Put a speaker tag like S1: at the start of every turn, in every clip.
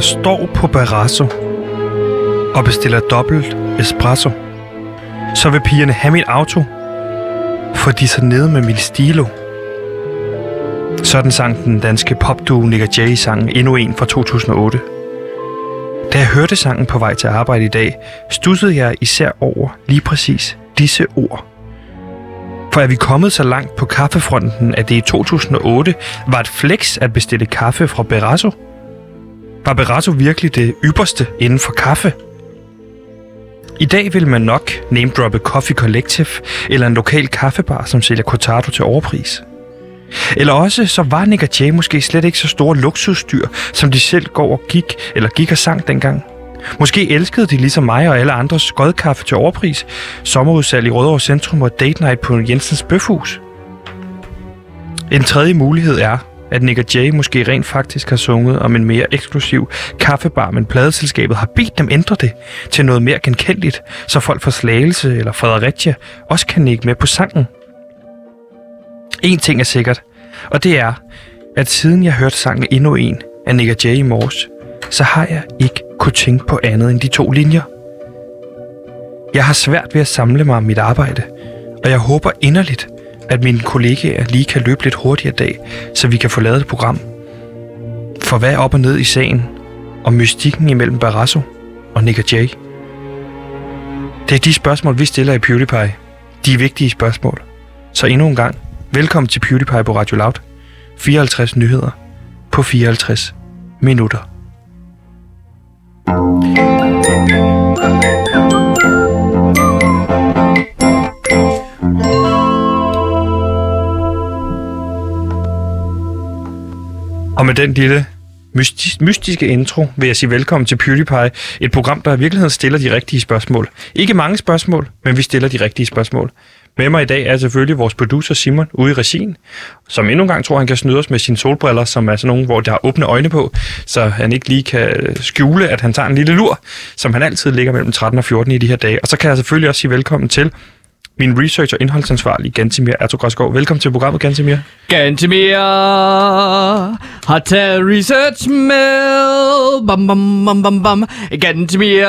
S1: jeg står på Barrasso og bestiller dobbelt espresso, så vil pigerne have mit auto, for de så nede med min stilo. Sådan sang den danske popduo Nick Jay sangen endnu en fra 2008. Da jeg hørte sangen på vej til arbejde i dag, stussede jeg især over lige præcis disse ord. For er vi kommet så langt på kaffefronten, at det i 2008 var et flex at bestille kaffe fra Berasso? Var virkelig det ypperste inden for kaffe? I dag vil man nok name-droppe Coffee Collective eller en lokal kaffebar, som sælger cortado til overpris. Eller også så var Nick og Jay måske slet ikke så store luksusdyr, som de selv går og gik, eller gik og sang dengang. Måske elskede de ligesom mig og alle andre skodkaffe til overpris, sommerudsalg i Rødovre Centrum og date night på Jensens Bøfhus. En tredje mulighed er, at Nick og Jay måske rent faktisk har sunget om en mere eksklusiv kaffebar, men pladeselskabet har bedt dem ændre det til noget mere genkendeligt, så folk fra Slagelse eller Fredericia også kan nikke med på sangen. En ting er sikkert, og det er, at siden jeg hørte sangen endnu en af Nick og Jay i morges, så har jeg ikke kunne tænke på andet end de to linjer. Jeg har svært ved at samle mig om mit arbejde, og jeg håber inderligt, at mine kollegaer lige kan løbe lidt hurtigere i dag, så vi kan få lavet et program. For hvad er op og ned i sagen om mystikken imellem Barrasso og Nick og Jay? Det er de spørgsmål, vi stiller i PewDiePie. De er vigtige spørgsmål. Så endnu en gang, velkommen til PewDiePie på Radio Loud. 54 nyheder på 54 minutter. Og med den lille mystis- mystiske intro vil jeg sige velkommen til PewDiePie, et program, der i virkeligheden stiller de rigtige spørgsmål. Ikke mange spørgsmål, men vi stiller de rigtige spørgsmål. Med mig i dag er selvfølgelig vores producer Simon ude i regien, som endnu en gang tror, han kan snyde os med sine solbriller, som er sådan nogle, hvor der har åbne øjne på, så han ikke lige kan skjule, at han tager en lille lur, som han altid ligger mellem 13 og 14 i de her dage. Og så kan jeg selvfølgelig også sige velkommen til min research- og indholdsansvarlig, Gantimir Ertug Velkommen til programmet, Gantimir.
S2: Gantemir har taget research med. Bam, bam, bam, bam, bam. Gantemir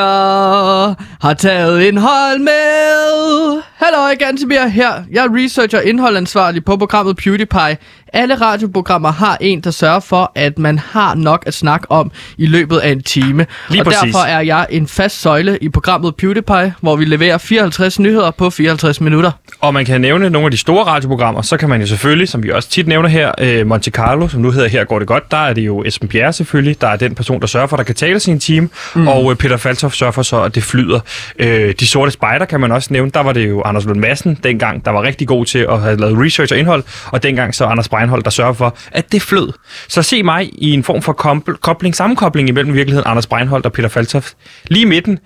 S2: har taget indhold med. Hallo, Gantemir her. Jeg er research- og indholdansvarlig på programmet PewDiePie. Alle radioprogrammer har en, der sørger for, at man har nok at snakke om i løbet af en time.
S1: Lige
S2: og
S1: præcis.
S2: derfor er jeg en fast søjle i programmet PewDiePie, hvor vi leverer 54 nyheder på 54 minutter.
S1: Og man kan nævne nogle af de store radioprogrammer, så kan man jo selvfølgelig, som vi også tit nævner her, øh, Monte Carlo, som nu hedder Her går det godt, der er det jo Esben Bjerre selvfølgelig, der er den person, der sørger for, at der kan tale sin team, mm. og øh, Peter Faltoff sørger for så, at det flyder. Øh, de sorte spejder kan man også nævne, der var det jo Anders Lund Madsen dengang, der var rigtig god til at have lavet research og indhold, og dengang så Anders Breinholt, der sørger for, at det flød. Så se mig i en form for kobling, sammenkobling imellem virkeligheden Anders Breinholt og Peter Faltoft. Lige midten,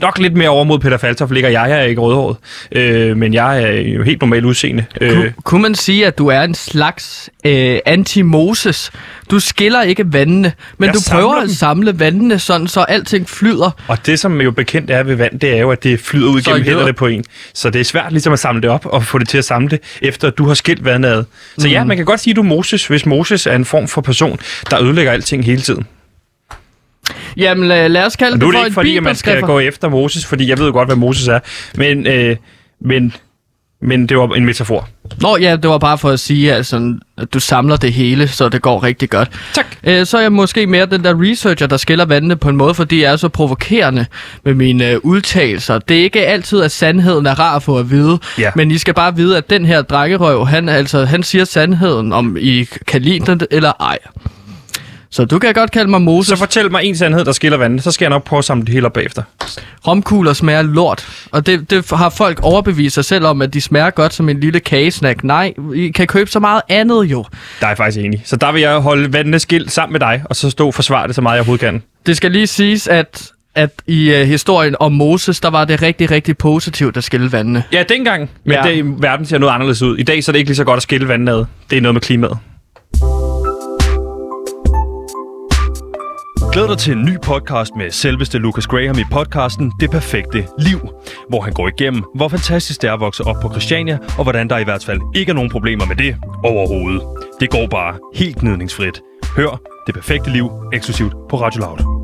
S1: nok lidt mere over mod Peter Faltoff ligger jeg. Jeg er ikke rødhåret, øh, men jeg er jo helt normal udseende. Øh,
S2: Ku, kunne man sige, at du er en slags øh, anti-Moses? Du skiller ikke vandene, men
S1: Jeg
S2: du prøver
S1: samler
S2: at
S1: dem.
S2: samle vandene, sådan så alting flyder.
S1: og det, som jo bekendt er ved vand, det er jo, at det flyder ud
S2: Så
S1: gennem hænderne på en. Så det er svært ligesom at samle det op og få det til at samle det, efter at du har skilt vandet ad. Så
S2: Mm.
S1: ja, man kan godt sige, at du er Moses, hvis Moses er en form for person, der ødelægger alting hele tiden.
S2: Jamen, lad, lad os kalde
S1: Og
S2: det
S1: nu er
S2: for
S1: det ikke
S2: en
S1: fordi, at man skal gå efter Moses, fordi jeg ved godt, hvad Moses er. Men, øh, men, men det var en metafor.
S2: Nå ja, det var bare for at sige, altså, at du samler det hele, så det går rigtig godt.
S1: Tak.
S2: Øh, så er jeg måske mere den der researcher, der skiller vandene på en måde, fordi jeg er så provokerende med mine øh, udtalelser. Det er ikke altid, at sandheden er rar at få at vide,
S1: Ja.
S2: men I skal bare vide, at den her drengerøv, han, altså, han siger sandheden, om I kan lide den eller ej. Så du kan godt kalde mig Moses.
S1: Så fortæl mig en sandhed, der skiller vandene, så skal jeg nok prøve at samle det hele op bagefter.
S2: Romkugler smager lort, og det, det har folk overbevist sig selv om, at de smager godt som en lille kagesnack. Nej, I kan købe så meget andet jo.
S1: Der er jeg faktisk enig. Så der vil jeg holde vandene skilt sammen med dig, og så stå og forsvare det så meget, jeg overhovedet kan.
S2: Det skal lige siges, at, at i uh, historien om Moses, der var det rigtig, rigtig positivt at skille vandene.
S1: Ja, dengang. Men
S2: ja.
S1: det, verden ser noget anderledes ud. I dag så er det ikke lige så godt at skille vandene ad. Det er noget med klimaet.
S3: Glæd dig til en ny podcast med selveste Lucas Graham i podcasten Det Perfekte Liv, hvor han går igennem, hvor fantastisk det er at vokse op på Christiania, og hvordan der i hvert fald ikke er nogen problemer med det overhovedet. Det går bare helt gnidningsfrit. Hør Det Perfekte Liv eksklusivt på Radio Loud.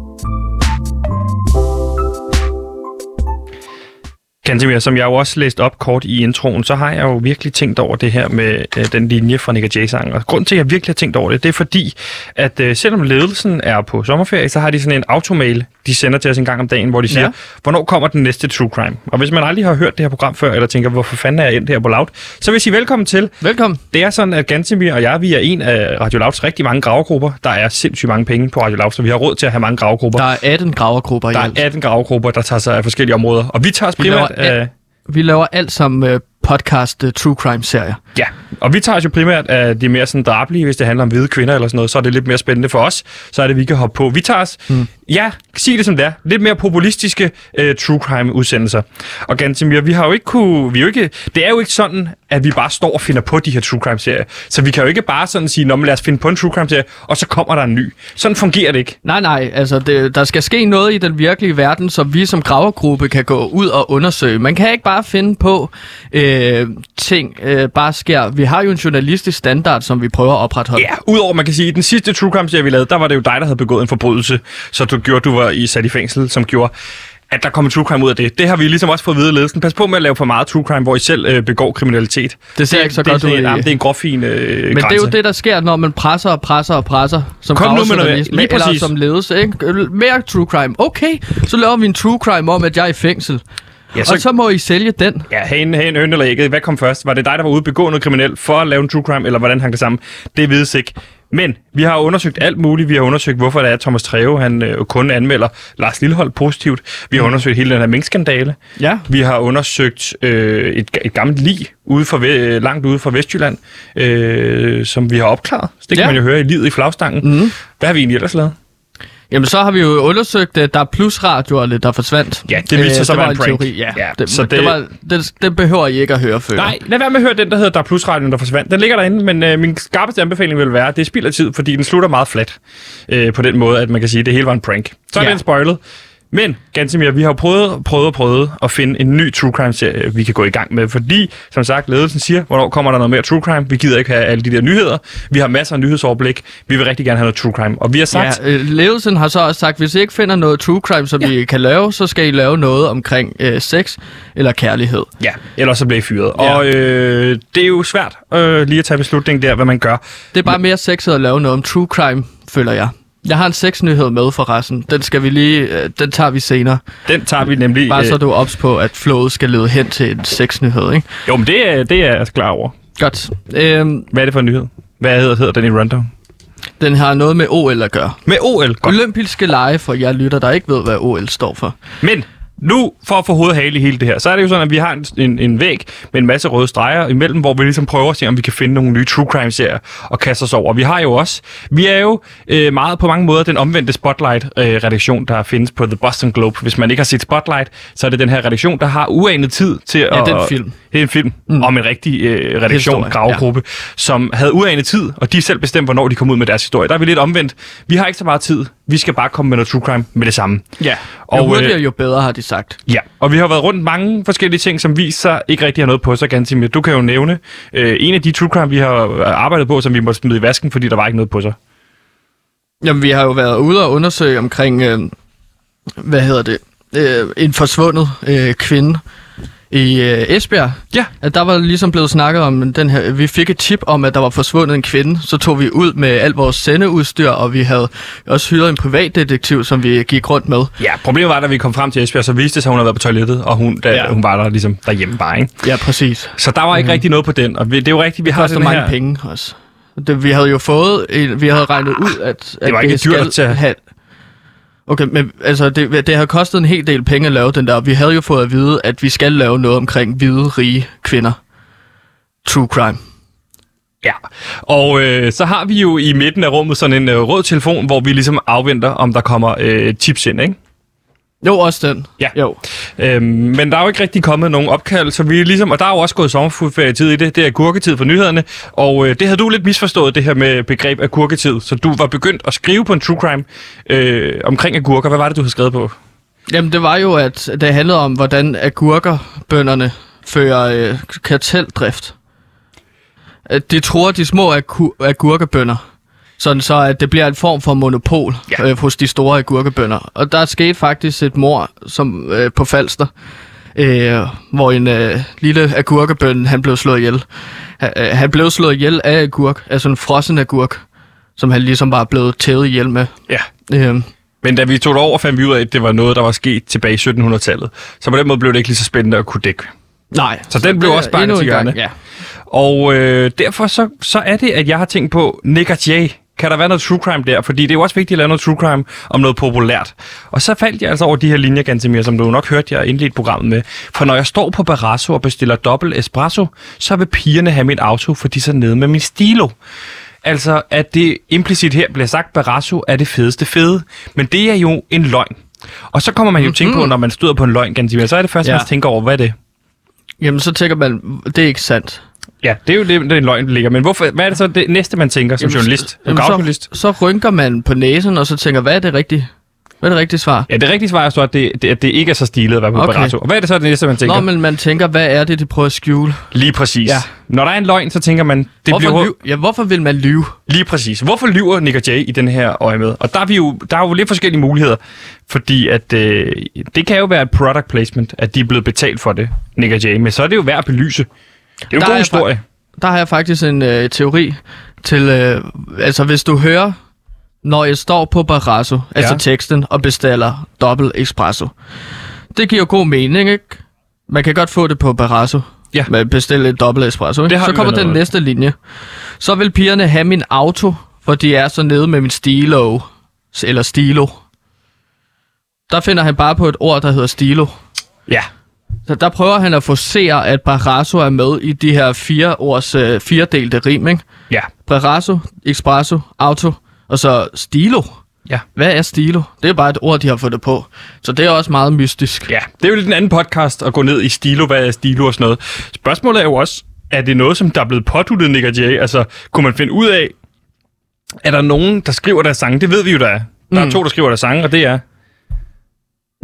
S1: Gantemir, som jeg jo også læste op kort i introen, så har jeg jo virkelig tænkt over det her med øh, den linje fra Nick Jay-sang. Og grunden til, at jeg virkelig har tænkt over det, det er fordi, at øh, selvom ledelsen er på sommerferie, så har de sådan en automail, de sender til os en gang om dagen, hvor de siger,
S2: Ja.
S1: hvornår kommer den næste True Crime? Og hvis man aldrig har hørt det her program før, eller tænker, hvorfor fanden er jeg endt her på Loud, så vil jeg sige velkommen til.
S2: Velkommen.
S1: Det er sådan, at Gantemir og jeg, vi er en af Radio Louds rigtig mange gravegrupper. Der er sindssygt mange penge på Radio Loud, så vi har råd til at have mange gravegrupper.
S2: Der er 18 gravergrupper i
S1: Der er 18 gravegrupper, der tager sig af forskellige områder. Og vi tager os
S2: Vi laver
S1: primært af...
S2: Vi laver alt som uh, podcast uh, True Crime-serier.
S1: Ja, og vi tager os jo primært af de mere sådan drablige, hvis det handler om hvide kvinder eller sådan noget, så er det lidt mere spændende for os. Så er det, vi kan hoppe på. Vi tager os, mm. Ja, sig det som det er, lidt mere populistiske uh, true crime udsendelser. Og Gantemir, vi har jo ikke kunne, vi er jo ikke, det er jo ikke sådan, at vi bare står og finder på de her true crime serier. Så vi kan jo ikke bare sådan sige, Nå, men lad os finde på en true crime serie, og så kommer der en ny. Sådan fungerer det ikke.
S2: Nej, nej, altså det, der skal ske noget i den virkelige verden, som vi som gravergruppe kan gå ud og undersøge. Man kan ikke bare finde på øh, ting, øh, bare sker. Vi har jo en journalistisk standard, som vi prøver at opretholde.
S1: Ja, udover man kan sige, at den sidste true crime serie, vi lavede, der var det jo dig, der havde begået en forbrydelse, så du gjorde, du var i sat i fængsel, som gjorde at der kom true crime ud af det. Det har vi ligesom også fået at vide ledelsen. Pas på med at lave for meget true crime, hvor I selv øh, begår kriminalitet.
S2: Det ser ikke så
S1: det,
S2: godt
S1: det,
S2: ud
S1: det, jamen, det er en groffin øh,
S2: Men det er jo det, der sker, når man presser og presser og presser som
S1: Kom nu med noget- lige
S2: eller
S1: præcis.
S2: som ledelse. Ikke? Mere true crime. Okay, så laver vi en true crime om, at jeg er i fængsel.
S1: Ja,
S2: Ja,
S1: så-
S2: Og så må I sælge den.
S1: Ja, hagen, hagen, høn eller ægget. Hvad kom først? Var det dig, der var ude begå noget kriminelt for at lave en true crime, eller hvordan hang det sammen? Det vides ikke. Men vi har undersøgt alt muligt. Vi har undersøgt, hvorfor det er, at Thomas Treve han, øh, kun anmelder Lars Lillehold positivt. Vi har undersøgt hele den her minkskandale.
S2: Ja.
S1: Vi har undersøgt øh, et, et gammelt lig ude for, øh, langt ude fra Vestjylland, øh, som vi har opklaret. Så det kan
S2: Ja.
S1: man jo høre i livet i flagstangen. Mm. Hvad har vi egentlig ellers lavet?
S2: Jamen, så har vi jo undersøgt, at der er plusradioerne, der forsvandt.
S1: Ja, det viste sig så
S2: det
S1: at være
S2: var
S1: en prank.
S2: teori, ja.
S1: Ja,
S2: det,
S1: så det-
S2: det, var, det, det behøver I ikke at høre før.
S1: Nej, lad være med at høre den, der hedder Der er Plusradioen, der forsvandt. Den ligger derinde, men øh, min skarpeste anbefaling vil være, at det er spild af tid, fordi den slutter meget flat. Øh, på den måde, at man kan sige, at det hele var en prank. Så er
S2: Ja.
S1: den spoilet. Men, Gansimir, vi har prøvet, prøvet og prøvet at finde en ny true crime-serie, vi kan gå i gang med. Fordi, som sagt, ledelsen siger, hvornår kommer der noget mere true crime? Vi gider ikke have alle de der nyheder. Vi har masser af nyhedsoverblik. Vi vil rigtig gerne have noget true crime. Og vi har sagt,
S2: Ja, øh, ledelsen har så også sagt, hvis I ikke finder noget true crime, som ja. I kan lave, så skal I lave noget omkring øh, sex eller kærlighed.
S1: Ja, ellers så bliver I fyret.
S2: Ja.
S1: Og øh, det er jo svært øh, lige at tage beslutningen der, hvad man gør.
S2: Det er bare mere sexet at lave noget om true crime, føler jeg. Jeg har en sexnyhed med for resten. Den skal vi lige, øh, den tager vi senere.
S1: Den tager vi nemlig...
S2: Bare
S1: øh,
S2: så er du ops på, at flowet skal lede hen til en sexnyhed, ikke?
S1: Jo, men det er, det er jeg klar over.
S2: Godt. Øhm,
S1: Hvad er det for en nyhed? Hvad hedder, hedder den i rundown?
S2: den har noget med OL at gøre.
S1: Med OL. Godt.
S2: Olympiske lege for jer lytter, der ikke ved, hvad OL står for.
S1: Men nu, for at få hovedet hale i hele det her, så er det jo sådan, at vi har en, en, en væg med en masse røde streger imellem, hvor vi ligesom prøver at se, om vi kan finde nogle nye true crime-serier og kaste os over. Vi har jo også, vi er jo øh, meget på mange måder den omvendte Spotlight-redaktion, der findes på The Boston Globe. Hvis man ikke har set Spotlight, så er det den her redaktion, der har uanet tid til at...
S2: det er en film.
S1: Det er en film mm. om en rigtig øh, redaktion, gravgruppe, ja. som havde uanet tid, og de selv bestemte, hvornår de kom ud med deres historie. Der er vi lidt omvendt. Vi har ikke så meget tid. Vi skal bare komme med noget true crime med det samme.
S2: Ja. Jo
S1: Og,
S2: hurtigere,
S1: øh,
S2: jo bedre, har de sagt.
S1: Ja, og vi har været rundt mange forskellige ting, som viser ikke rigtig har noget på sig, Gantimir. Du kan jo nævne øh, en af de true crime, vi har arbejdet på, som vi måtte smide i vasken, fordi der var ikke noget på sig.
S2: Jamen, vi har jo været ude og undersøge omkring, øh, hvad hedder det, øh, en forsvundet øh, kvinde i øh, Esbjerg.
S1: Ja.
S2: At der var ligesom blevet snakket om den her, vi fik et tip om, at der var forsvundet en kvinde, så tog vi ud med alt vores sendeudstyr, og vi havde også hyret en privatdetektiv, som vi gik rundt med.
S1: Ja, problemet var, da vi kom frem til Esbjerg, så viste det sig, at hun havde været på toilettet, og hun, da, ja. Hun var der ligesom derhjemme bare, ikke?
S2: Ja, præcis.
S1: Så der var ikke mm. rigtig noget på den, og vi, det er jo rigtigt, vi har den
S2: mange
S1: her...
S2: penge også. Det, vi havde jo fået, vi havde regnet ud, at, at
S1: var ikke dyrt
S2: skal
S1: til at-
S2: have... Okay, men altså, det, det har kostet en hel del penge at lave den der. Vi havde jo fået at vide, at vi skal lave noget omkring hvide, rige kvinder. True crime.
S1: Ja, og øh, så har vi jo i midten af rummet sådan en øh, rød telefon, hvor vi ligesom afventer, om der kommer øh, tips ind, ikke?
S2: Jo, også den.
S1: Ja.
S2: Jo.
S1: Øhm, men der er jo ikke rigtig kommet nogen opkald, så vi er ligesom, og der er jo også gået sommerferie-tid i det, det er gurketid for nyhederne, og øh, det havde du lidt misforstået, det her med begreb af gurketid, så du var begyndt at skrive på en true crime øh, omkring agurker. Hvad var det, du havde skrevet på?
S2: Jamen, det var jo, at det handlede om, hvordan agurkerbønderne fører øh, karteldrift. At de tror, de små agu- agurkebønder. Sådan så, at det bliver en form for monopol
S1: Ja.
S2: øh, hos de store agurkebønder. Og der skete faktisk et mor som, øh, på Falster, øh, hvor en øh, lille agurkebøn, han blev slået ihjel. Han, øh, han blev slået ihjel af agurk, altså en frossen agurk, som han ligesom bare blev tævet ihjel med.
S1: Ja.
S2: Øh,
S1: Men da vi tog det over, fandt vi ud af, at det var noget, der var sket tilbage i 1700-tallet. Så på den måde blev det ikke lige så spændende at kunne dække.
S2: nej.
S1: Så den blev også
S2: endnu
S1: til hjørne.
S2: Ja.
S1: Og øh, derfor så, så er det, at jeg har tænkt på, Nick og Jay, kan der være noget true crime der? Fordi det er jo også vigtigt at lave noget true crime om noget populært. Og så faldt jeg altså over de her linjer, Gantemir, som du nok hørte, jeg indledte programmet med. For når jeg står på Barrasso og bestiller dobbelt espresso, så vil pigerne have min auto, for de er så nede med min stilo. Altså, at det implicit her bliver sagt, Barrasso er det fedeste fede. Men det er jo en løgn. Og så kommer man jo mm-hmm. tænke på, når man støder på en løgn, Gantemir, så er det først. Ja. man tænker over, hvad er det?
S2: Jamen, så tænker man, det er ikke sandt.
S1: Ja, det er jo det, det er en løgn, der ligger. Men hvorfor, hvad er det så det næste, man tænker som
S2: Jamen,
S1: journalist? Som
S2: Jamen, så, så rynker man på næsen, og så tænker, hvad er det rigtige? Hvad er det rigtige svar?
S1: Ja, det rigtige svar er så, at det, det, at det ikke er så stilet at være på okay. Barrasso. Og hvad er det så det næste, man tænker?
S2: Nå, men man tænker, hvad er det, de prøver at skjule?
S1: Lige præcis.
S2: Ja.
S1: Når der er en løgn, så tænker man, det
S2: Hvorfor,
S1: bliver...
S2: lyv? Ja, hvorfor vil man lyve?
S1: Lige præcis. Hvorfor lyver Nick og Jay i den her øje med? Og der er, vi jo, der er jo lidt forskellige muligheder. Fordi at, øh, det kan jo være et product placement, at de er blevet betalt for det, Nick og Jay. Men så er det jo værd at belyse. Det er jo en
S2: Der
S1: god historie.
S2: Der har jeg faktisk en øh, teori til, øh, altså hvis du hører, når jeg står på Barrasso, ja. altså teksten, og bestiller dobbelt espresso. Det giver god mening, ikke? Man kan godt få det på Barrasso.
S1: Ja.
S2: Med bestille et dobbelt espresso, ikke? Så kommer den
S1: noget.
S2: næste linje. Så vil pigerne have min auto, for de er så nede med min stilo. Eller stilo. Der finder han bare på et ord, der hedder stilo.
S1: Ja.
S2: Så der prøver han at forsere, at Barrasso er med i de her fire års øh, firedelte rim, ikke?
S1: Ja.
S2: Barrasso, Espresso, Auto, og så Stilo.
S1: Ja.
S2: Hvad er Stilo? Det er bare et ord, de har fundet på. Så det er også meget mystisk.
S1: Ja, det er jo lidt en anden podcast at gå ned i stilo, hvad er stilo og sådan noget. Spørgsmålet er jo også, er det noget, som der er blevet påduttet Nick Jay? Altså, kunne man finde ud af, er der nogen, der skriver deres sange? Det ved vi jo, der er. Der er
S2: Mm.
S1: to, der skriver deres sange, og det er,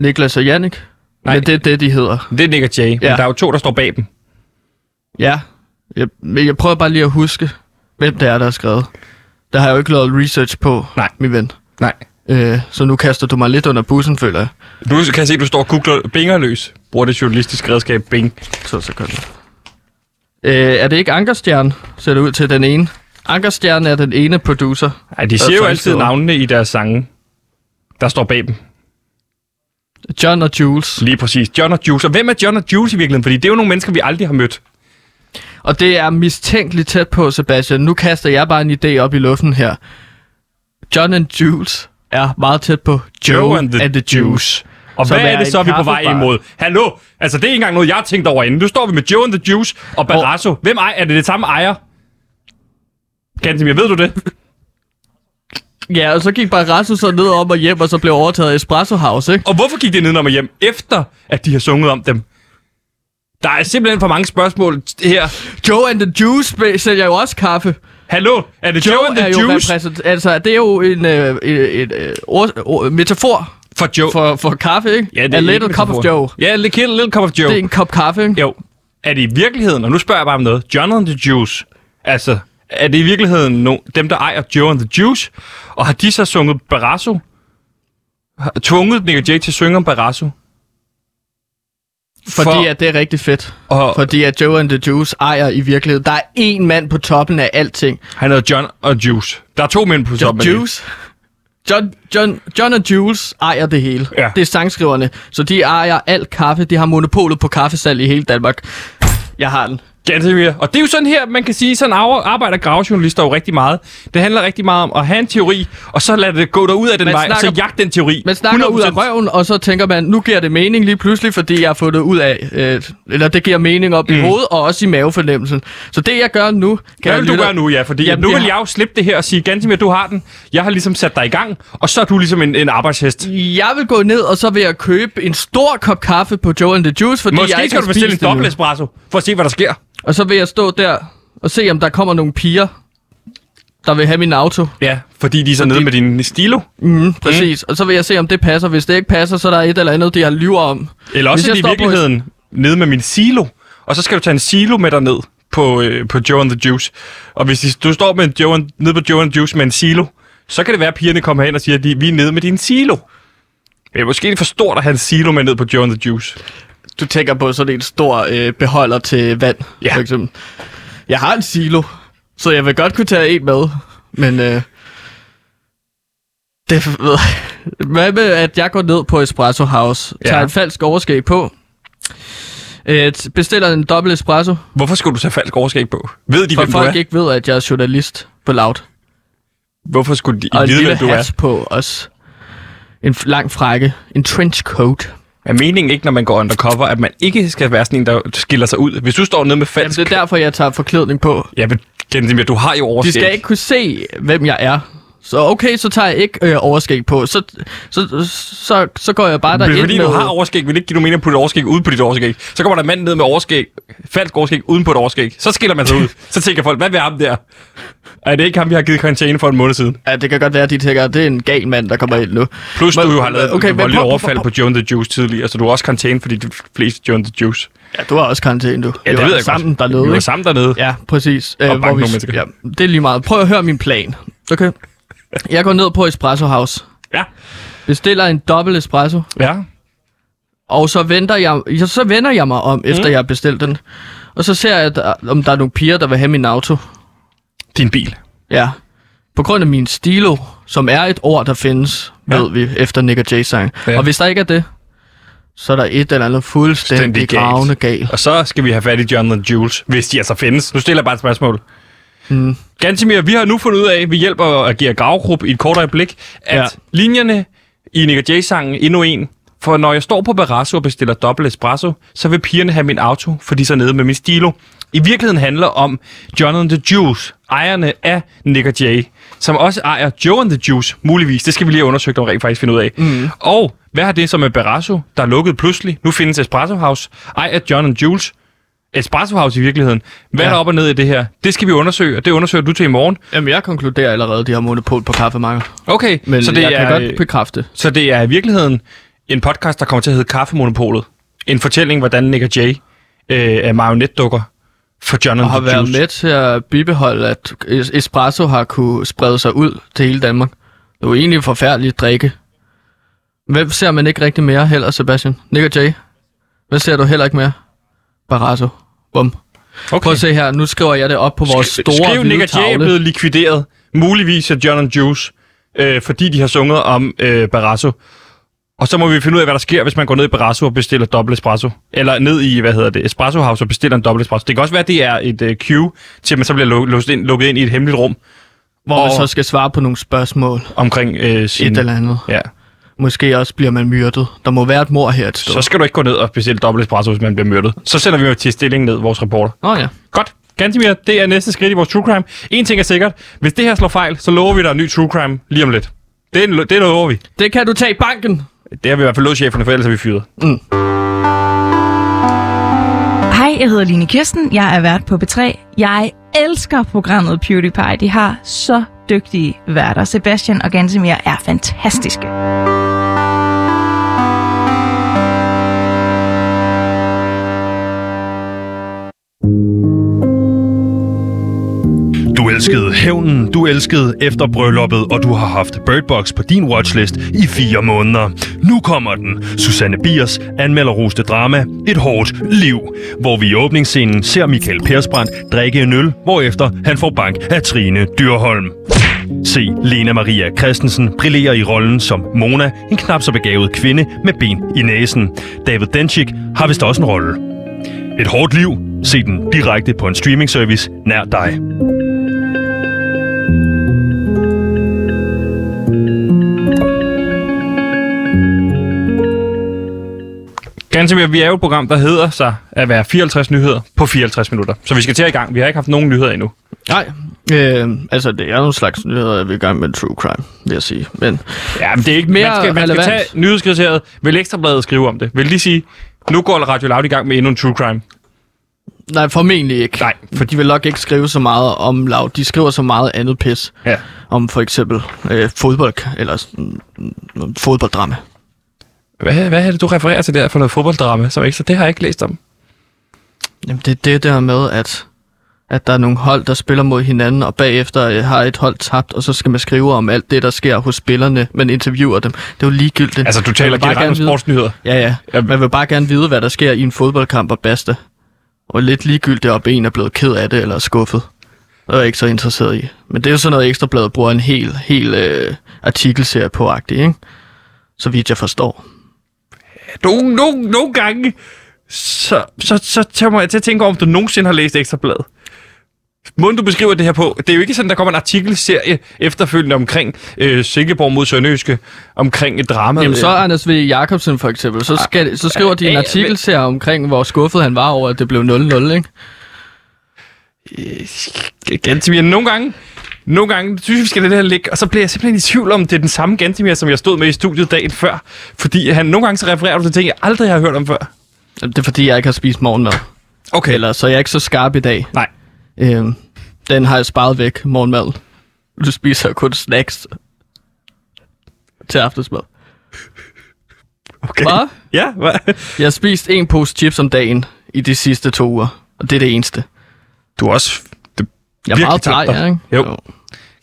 S2: Niklas og Jannik.
S1: Nej.
S2: Men det er det, de hedder.
S1: det er Nick og Jay. Ja. Men der er jo to, der står bag dem.
S2: Ja. Jeg, men jeg prøver bare lige at huske, hvem det er, der har skrevet. Der har jeg jo ikke lavet research på,
S1: Nej.
S2: min ven.
S1: Nej.
S2: Øh, så nu kaster du mig lidt under bussen, føler jeg.
S1: Nu kan jeg se, at du står og googler bingerløs. Bruger det journalistiske redskab Bing.
S2: To sekunder. Øh, er det ikke Ankerstjern, ser det ud til den ene? Ankerstjern er den ene producer.
S1: Nej, de siger jo altid navnene i deres sange. Der står bag dem.
S2: John og Jules.
S1: Lige præcis. John og Juice. Og hvem er John og Juice i virkeligheden? Fordi det er jo nogle mennesker, vi aldrig har mødt.
S2: Og det er mistænkeligt tæt på, Sebastian. Nu kaster jeg bare en idé op i luften her. John and Jules er meget tæt på Joe, and the, Juice.
S1: Og hvad er
S2: er
S1: det så, vi er på vej imod? Hallo? Altså, det er ikke engang noget, jeg har tænkt over inden. Nu står vi med Joe and the Juice og Barrasso. Hvem ejer? Er det det samme ejer? Gantemir, ved du det?
S2: Ja, og så gik Barrasso så ned om og hjem, og så blev overtaget af Espresso House, ikke?
S1: Og hvorfor gik det ned og hjem, efter at de har sunget om dem? Der er simpelthen for mange spørgsmål her.
S2: Joe and the Juice sælger jo også kaffe.
S1: Hallo? Er det Joe,
S2: Joe
S1: and the
S2: er jo
S1: Juice?
S2: repræsent... Altså, det er jo en, øh, et, et, et ord, ord, metafor
S1: For Joe.
S2: for, for kaffe, ikke?
S1: ja, det
S2: A
S1: er
S2: little
S1: ikke
S2: cup of. Joe.
S1: Ja, a little, little cup of Joe.
S2: Det er en kop kaffe, ikke?
S1: Jo. Er det i virkeligheden, og nu spørger jeg bare om noget, and the Juice, altså, er det i virkeligheden no, dem, der ejer Joe and the Juice, og har de så sunget Barrasso? Har tvunget Nick Jay til at synge om Barrasso?
S2: Fordi
S1: For-
S2: at det er rigtig fedt.
S1: Og
S2: Fordi at Joe and the Juice ejer i virkeligheden. Der er én mand på toppen af alting.
S1: han hedder John og Juice. Der er to mænd på
S2: John
S1: toppen af det.
S2: Juice. John, John, John og Jules ejer det hele.
S1: Ja.
S2: Det er sangskriverne. Så de ejer alt kaffe. De har monopolet på kaffesalg i hele Danmark. Jeg har den.
S1: Gantemir. Og det er jo sådan her, man kan sige, sådan ar- arbejder gravejournalister jo rigtig meget. Det handler rigtig meget om at have en teori, og så lade det gå derud af den
S2: Man
S1: vej, og så
S2: snakker-
S1: jagte den teori.
S2: Man snakker ud af
S1: 100%.
S2: røven, og så tænker man, nu giver det mening lige pludselig, fordi jeg har fået det ud af, øh, eller det giver mening op mm. i hovedet, og også i mavefornemmelsen. Så det jeg gør nu, kan
S1: Hvad
S2: jeg
S1: vil du gøre nu, ja? Fordi
S2: Jamen,
S1: nu vil jeg jo slippe det her og sige, Gantemir, du har den. Jeg har ligesom sat dig i gang, og så er du ligesom en, en arbejdshest.
S2: Jeg vil gå ned, og så vil jeg købe en stor kop kaffe på Joe and the Juice, fordi jeg
S1: Måske
S2: ikke
S1: skal du bestille en dobbelt espresso, for at se, hvad der sker.
S2: Og så vil jeg stå der og se, om der kommer nogle piger, der vil have min auto.
S1: Ja, fordi de er så nede med din stilo.
S2: Mm, præcis. Og så vil jeg se, om det passer. Hvis det ikke passer, så er der et eller andet, de har lyver om.
S1: Eller også er det i
S2: står på
S1: virkeligheden nede med min silo. Og så skal du tage en silo med dig ned på, øh, på Joe and the Juice. Og hvis de, du står med en Joe and, nede på Joe and the Juice med en silo, så kan det være, at pigerne kommer hen og siger, at de, vi er nede med din silo. Det er måske lidt for stort at have en silo med ned på Joe and the Juice.
S2: Du tænker på sådan en stor øh, beholder til vand,
S1: Ja.
S2: for eksempel. Jeg har en silo, så jeg vil godt kunne tage en med, men... Øh, det, ved, hvad med, at jeg går ned på Espresso House,
S1: Ja.
S2: tager en falsk overskæg på, øh, bestiller en dobbelt espresso,
S1: Hvorfor skulle du tage falsk overskæg på? Ved de,
S2: for
S1: hvem du er?
S2: folk ikke ved, at jeg er journalist på Loud.
S1: Hvorfor skulle de
S2: Og en
S1: vide, hvem du er?
S2: hat på også. En lang frække. En trenchcoat.
S1: Er meningen ikke, når man går undercover, at man ikke skal være sådan en, der skiller sig ud? Hvis du står nede med
S2: Jamen,
S1: falsk...
S2: det er derfor, jeg tager forklædning på.
S1: Ja, men Gensimir, du har jo
S2: De
S1: overskæg.
S2: skal ikke kunne se, hvem jeg er. Så okay, så tager jeg ikke øh, overskæg på. Så, så, så, så går jeg bare derind
S1: fordi
S2: med...
S1: du har overskæg, vil det ikke give du mening at putte et overskæg ude på dit overskæg. Så kommer der mand ned med overskæg, falsk overskæg uden på et overskæg. Så skiller man sig ud. Så tænker folk, hvad vil ham der? Er det ikke ham, vi har givet karantæne for en måned siden?
S2: Ja, det kan godt være, at de tænker, at det er en gal mand, der kommer ind nu.
S1: Plus
S2: Men-
S1: du jo har lavet
S2: okay, prøv- prøv-
S1: overfald på Joe and the Juice tidligere, så du har også karantæne for de fleste Joe and the Juice.
S2: Ja, du har også karantæne, du.
S1: Ja,
S2: Vi
S1: det
S2: var
S1: ved jeg
S2: sammen
S1: godt.
S2: dernede,
S1: Vi var sammen dernede.
S2: Ja, præcis. Øh,
S1: banke nogle mennesker.
S2: ja, det er lige meget. Prøv at høre min plan. Okay? Jeg går ned på Espresso House.
S1: Ja.
S2: Bestiller en dobbelt espresso.
S1: Ja.
S2: Og så venter jeg, så vender jeg mig om, efter mm. jeg har bestilt den. Og så ser jeg, der, om der er nogle piger, der vil have min auto.
S1: Din bil.
S2: Ja. På grund af min stilo, som er et ord, der findes,
S1: Ja.
S2: ved vi, efter Nick og sang.
S1: Ja.
S2: Og hvis der ikke er det, så er der et eller andet fuldstændig
S1: galt.
S2: gravende gal.
S1: Og så skal vi have fat i John Jules, hvis de altså findes. Nu stiller jeg bare et spørgsmål.
S2: Mm.
S1: Gansimir, vi har nu fundet ud af, ved hjælp af at give gravgruppe i et kort øjeblik, at ja. Linjerne i Nick Jay-sangen endnu en. For når jeg står på Barrasso og bestiller dobbelt espresso, så vil pigerne have min auto, fordi så nede med min stilo. I virkeligheden handler om John and the Juice, ejerne af Nick og Jay, som også ejer Joe and the Juice, muligvis. Det skal vi lige have undersøgt om rent faktisk finde ud af. Mm. Og hvad har det så med Barrasso, der er lukket pludselig? Nu findes Espresso House, ejer John and Jules. Espresso House i virkeligheden. Hvad ja. er der op og ned i det her? Det skal vi undersøge, og det undersøger du til i morgen.
S2: Jamen, jeg konkluderer allerede, at de har monopol på kaffemarkedet.
S1: Okay,
S2: Men
S1: så det,
S2: jeg
S1: er,
S2: kan godt bekræfte.
S1: så det er i virkeligheden en podcast, der kommer til at hedde Kaffemonopolet. En fortælling, hvordan Nick og Jay øh, er marionetdukker for John
S2: Og har været
S1: Juice.
S2: med til at bibeholde, at es- espresso har kunne sprede sig ud til hele Danmark. Det er jo egentlig forfærdeligt drikke. Hvem ser man ikke rigtig mere heller, Sebastian? Nick og Jay? Hvad ser du heller ikke mere? Barrasso. Bum.
S1: Okay.
S2: Prøv at se her, nu skriver jeg det op på vores store
S1: Skriv, Nick og Jay er blevet likvideret, muligvis af John and Juice, øh, fordi de har sunget om øh, Barrasso. Og så må vi finde ud af, hvad der sker, hvis man går ned i Barrasso og bestiller dobbelt espresso. Eller ned i, hvad hedder det, Espresso House og bestiller en dobbelt espresso. Det kan også være, at det er et øh, cue til, at man så bliver lu- låst ind, lukket ind i et hemmeligt rum
S2: Hvor man så skal svare på nogle spørgsmål.
S1: omkring øh, sin...
S2: Et eller andet.
S1: Ja.
S2: Måske også bliver man myrdet. Der må være et mor her et sted.
S1: Så skal du ikke gå ned og bestille dobbelt espresso, hvis man bliver myrdet. Så sender vi jo til stilling ned, vores reporter.
S2: Nå ja.
S1: Godt. Gantimir, det er næste skridt i vores true crime. En ting er sikkert. Hvis det her slår fejl, så lover vi dig en ny true crime lige om lidt. Det, det lover vi.
S2: Det kan du tage i banken.
S1: Det har vi i hvert fald lovet cheferne, for ellers er vi fyret.
S4: Hej, jeg hedder Line Kirsten. Jeg er vært på B3. Jeg elsker programmet PewDiePie. De har så dygtige værter. Sebastian og Gantemir er fantastiske.
S3: Du elskede hævnen, du elskede efter brylluppet, og du har haft Birdbox på din watchlist i fire måneder. Nu kommer den. Susanne Biers anmelderroste drama Et hårdt liv, hvor vi i åbningsscenen ser Michael Persbrandt drikke en øl, hvorefter han får bank af Trine Dyrholm. Se Lena Maria Christensen brillerer i rollen som Mona, en knap så begavet kvinde med ben i næsen. David Denchik har vist også en rolle. Et hårdt liv. Se den direkte på en streaming service nær dig.
S1: Gansimir, vi er jo et program, der hedder sig at være 54 nyheder på 54 minutter. Så vi skal til i gang. Vi har ikke haft nogen nyheder endnu.
S2: Nej, øh, altså det er nogle slags nyheder, vi er i gang med true crime, vil jeg sige. Men
S1: Ja, men det er ikke
S2: Mere
S1: man skal, man skal
S2: relevant.
S1: tage nyhedskriteriet. Vil Ekstrabladet skrive om det? Vil de sige, nu går Radio Loud i gang med endnu en true crime?
S2: nej, formentlig ikke.
S1: Nej,
S2: For de vil nok ikke skrive så meget om lav. De skriver så meget andet pis.
S1: Ja.
S2: Om for eksempel øh, fodbold, eller sådan, mm, fodbolddrama.
S1: Hvad, hvad er det, du refererer til der for noget fodbolddrama, som ekstra? Det har jeg ikke læst om.
S2: Jamen, det er det der med, at at der er nogle hold, der spiller mod hinanden, og bagefter øh, har et hold tabt, og så skal man skrive om alt det, der sker hos spillerne, man interviewer dem. Det er jo ligegyldigt.
S1: Altså, du taler generelt om
S2: gerne vide-
S1: sportsnyheder.
S2: Ja, ja. Man vil bare gerne vide, hvad der sker i en fodboldkamp og basta. Og lidt ligegyldigt, om en er blevet ked af det eller er skuffet. Det er jeg ikke så interesseret i. Men det er jo sådan noget, Ekstrabladet bruger en hel, hel øh, artikelserie på, agtig, ikke? Så vidt jeg forstår.
S1: Nogle, nogle, nogle gange, så, så, så tager jeg til at tænke over, om du nogensinde har læst Ekstrabladet. Måden du beskriver det her på, det er jo ikke sådan, der kommer en artikelserie efterfølgende omkring øh, Silkeborg mod Sønderjyske, omkring et drama.
S2: Jamen så Anders V. Jacobsen for eksempel, så, skal, så skriver de en artikelserie omkring, hvor skuffet han var over, at det blev 0-0, ikke?
S1: Gantimir, nogle gange, nogle gange synes jeg, vi skal lade det her ligge, og så bliver jeg simpelthen i tvivl om, det er den samme Gantimir, som jeg stod med i studiet dagen før. Fordi han, nogle gange så refererer du til ting, jeg aldrig har hørt om før.
S2: Det er fordi, jeg ikke har spist morgenmad.
S1: Okay.
S2: Eller så er jeg ikke så skarp i dag.
S1: Nej.
S2: Øhm, den har jeg sparet væk, morgenmad. Du spiser kun snacks til aftensmad.
S1: Okay.
S2: Hvad?
S1: Ja, hvad?
S2: Jeg har spist en pose chips om dagen i de sidste to uger. Og det er det eneste.
S1: Du er også...
S2: Jeg er meget
S1: dig.
S2: ja, ikke?
S1: Jo.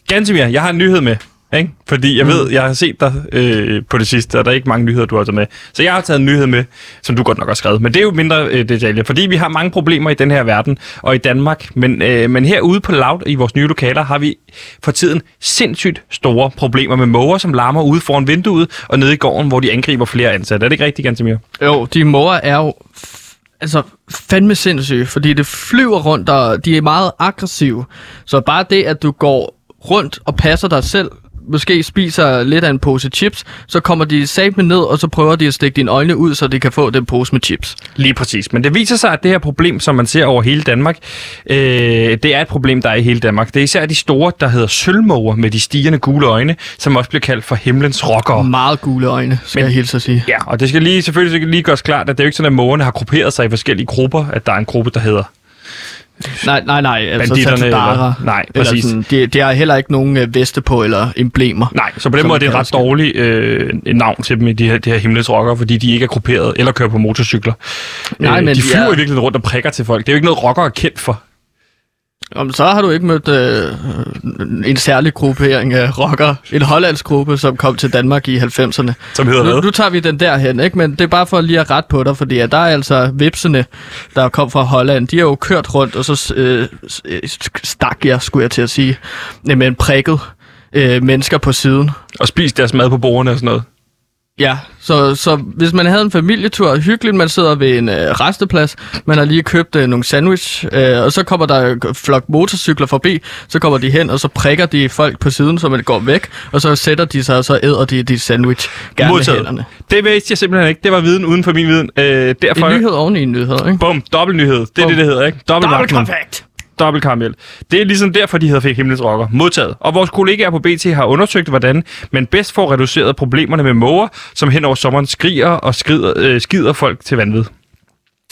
S1: Gantimir, jeg har en nyhed med. Ikke? Fordi jeg ved, jeg har set dig øh, på det sidste, og der er ikke mange nyheder, du har taget med. Så jeg har taget en nyhed med, som du godt nok har skrevet. Men det er jo mindre øh, detaljer, fordi vi har mange problemer i den her verden og i Danmark. Men, øh, men herude på Loud i vores nye lokaler har vi for tiden sindssygt store problemer med måger, som larmer ude foran vinduet og nede i gården, hvor de angriber flere ansatte. Er det ikke rigtigt, Gantimir?
S2: Jo, de måger er jo altså fandme sindssyge, fordi det flyver rundt, og de er meget aggressive. Så bare det, at du går rundt og passer dig selv, måske spiser lidt af en pose chips, så kommer de sat med ned, og så prøver de at stikke dine øjne ud, så de kan få den pose med chips.
S1: Lige præcis. Men det viser sig, at det her problem, som man ser over hele Danmark, øh, det er et problem, der er i hele Danmark. Det er især de store, der hedder sølvmåger med de stigende gule øjne, som også bliver kaldt for himlens rockere.
S2: Meget gule øjne, skal
S1: Men...
S2: jeg hilse at sige.
S1: Ja, og det skal lige, selvfølgelig skal lige gøres klart, at det er jo ikke sådan, at mågerne har grupperet sig i forskellige grupper, at der er en gruppe, der hedder
S2: Nej, nej, nej. Altså
S1: Banditterne
S2: Tatudara.
S1: eller- nej, præcis.
S2: sådan, de, de har heller ikke nogen øh, veste på eller emblemer.
S1: Nej, så på den måde er det et
S2: kalder
S1: ret dårligt øh, navn til dem, i de her, de her himlens rockere, fordi de ikke er grupperet eller kører på motorcykler.
S2: Nej, men
S1: de
S2: de
S1: flyver
S2: er-
S1: i virkeligheden rundt og prikker til folk. Det er jo ikke noget, rockere er kendt for.
S2: Om så har du ikke mødt øh, en særlig gruppering af rockere. En hollandsk gruppe, som kom til Danmark i 90'erne.
S1: Som hedder
S2: Nu, nu tager vi den derhen, ikke? Men det er bare for lige at rette på dig, fordi at der er altså vipsene, der kom fra Holland. De har jo kørt rundt, og så øh, øh, stak jeg, skulle jeg til at sige, øh, med en prikket øh, mennesker på siden.
S1: Og spise deres mad på bordene og sådan noget.
S2: Ja, så, så hvis man havde en familietur, hyggeligt, man sidder ved en øh, resteplads, man har lige købt øh, nogle sandwich, øh, og så kommer der en flok motorcykler forbi, så kommer de hen, og så prikker de folk på siden, så man går væk, og så sætter de sig, og så æder de de sandwich gerne med
S1: Modtaget.
S2: hænderne.
S1: Det vidste jeg simpelthen ikke. Det var viden uden for min viden. Øh, derfor...
S2: En nyhed oven i en nyhed, ikke?
S1: Bum, dobbelt nyhed. Det er
S2: Bum.
S1: det, det hedder, ikke? Dobbelt vagtmand. Dobbelt karamel. Det er ligesom derfor, de hedder fik himlens rocker. Modtaget. Og vores kollegaer på BT har undersøgt, hvordan man bedst får reduceret problemerne med måger, som hen over sommeren skriger og skrider, øh, skider folk til vanvid.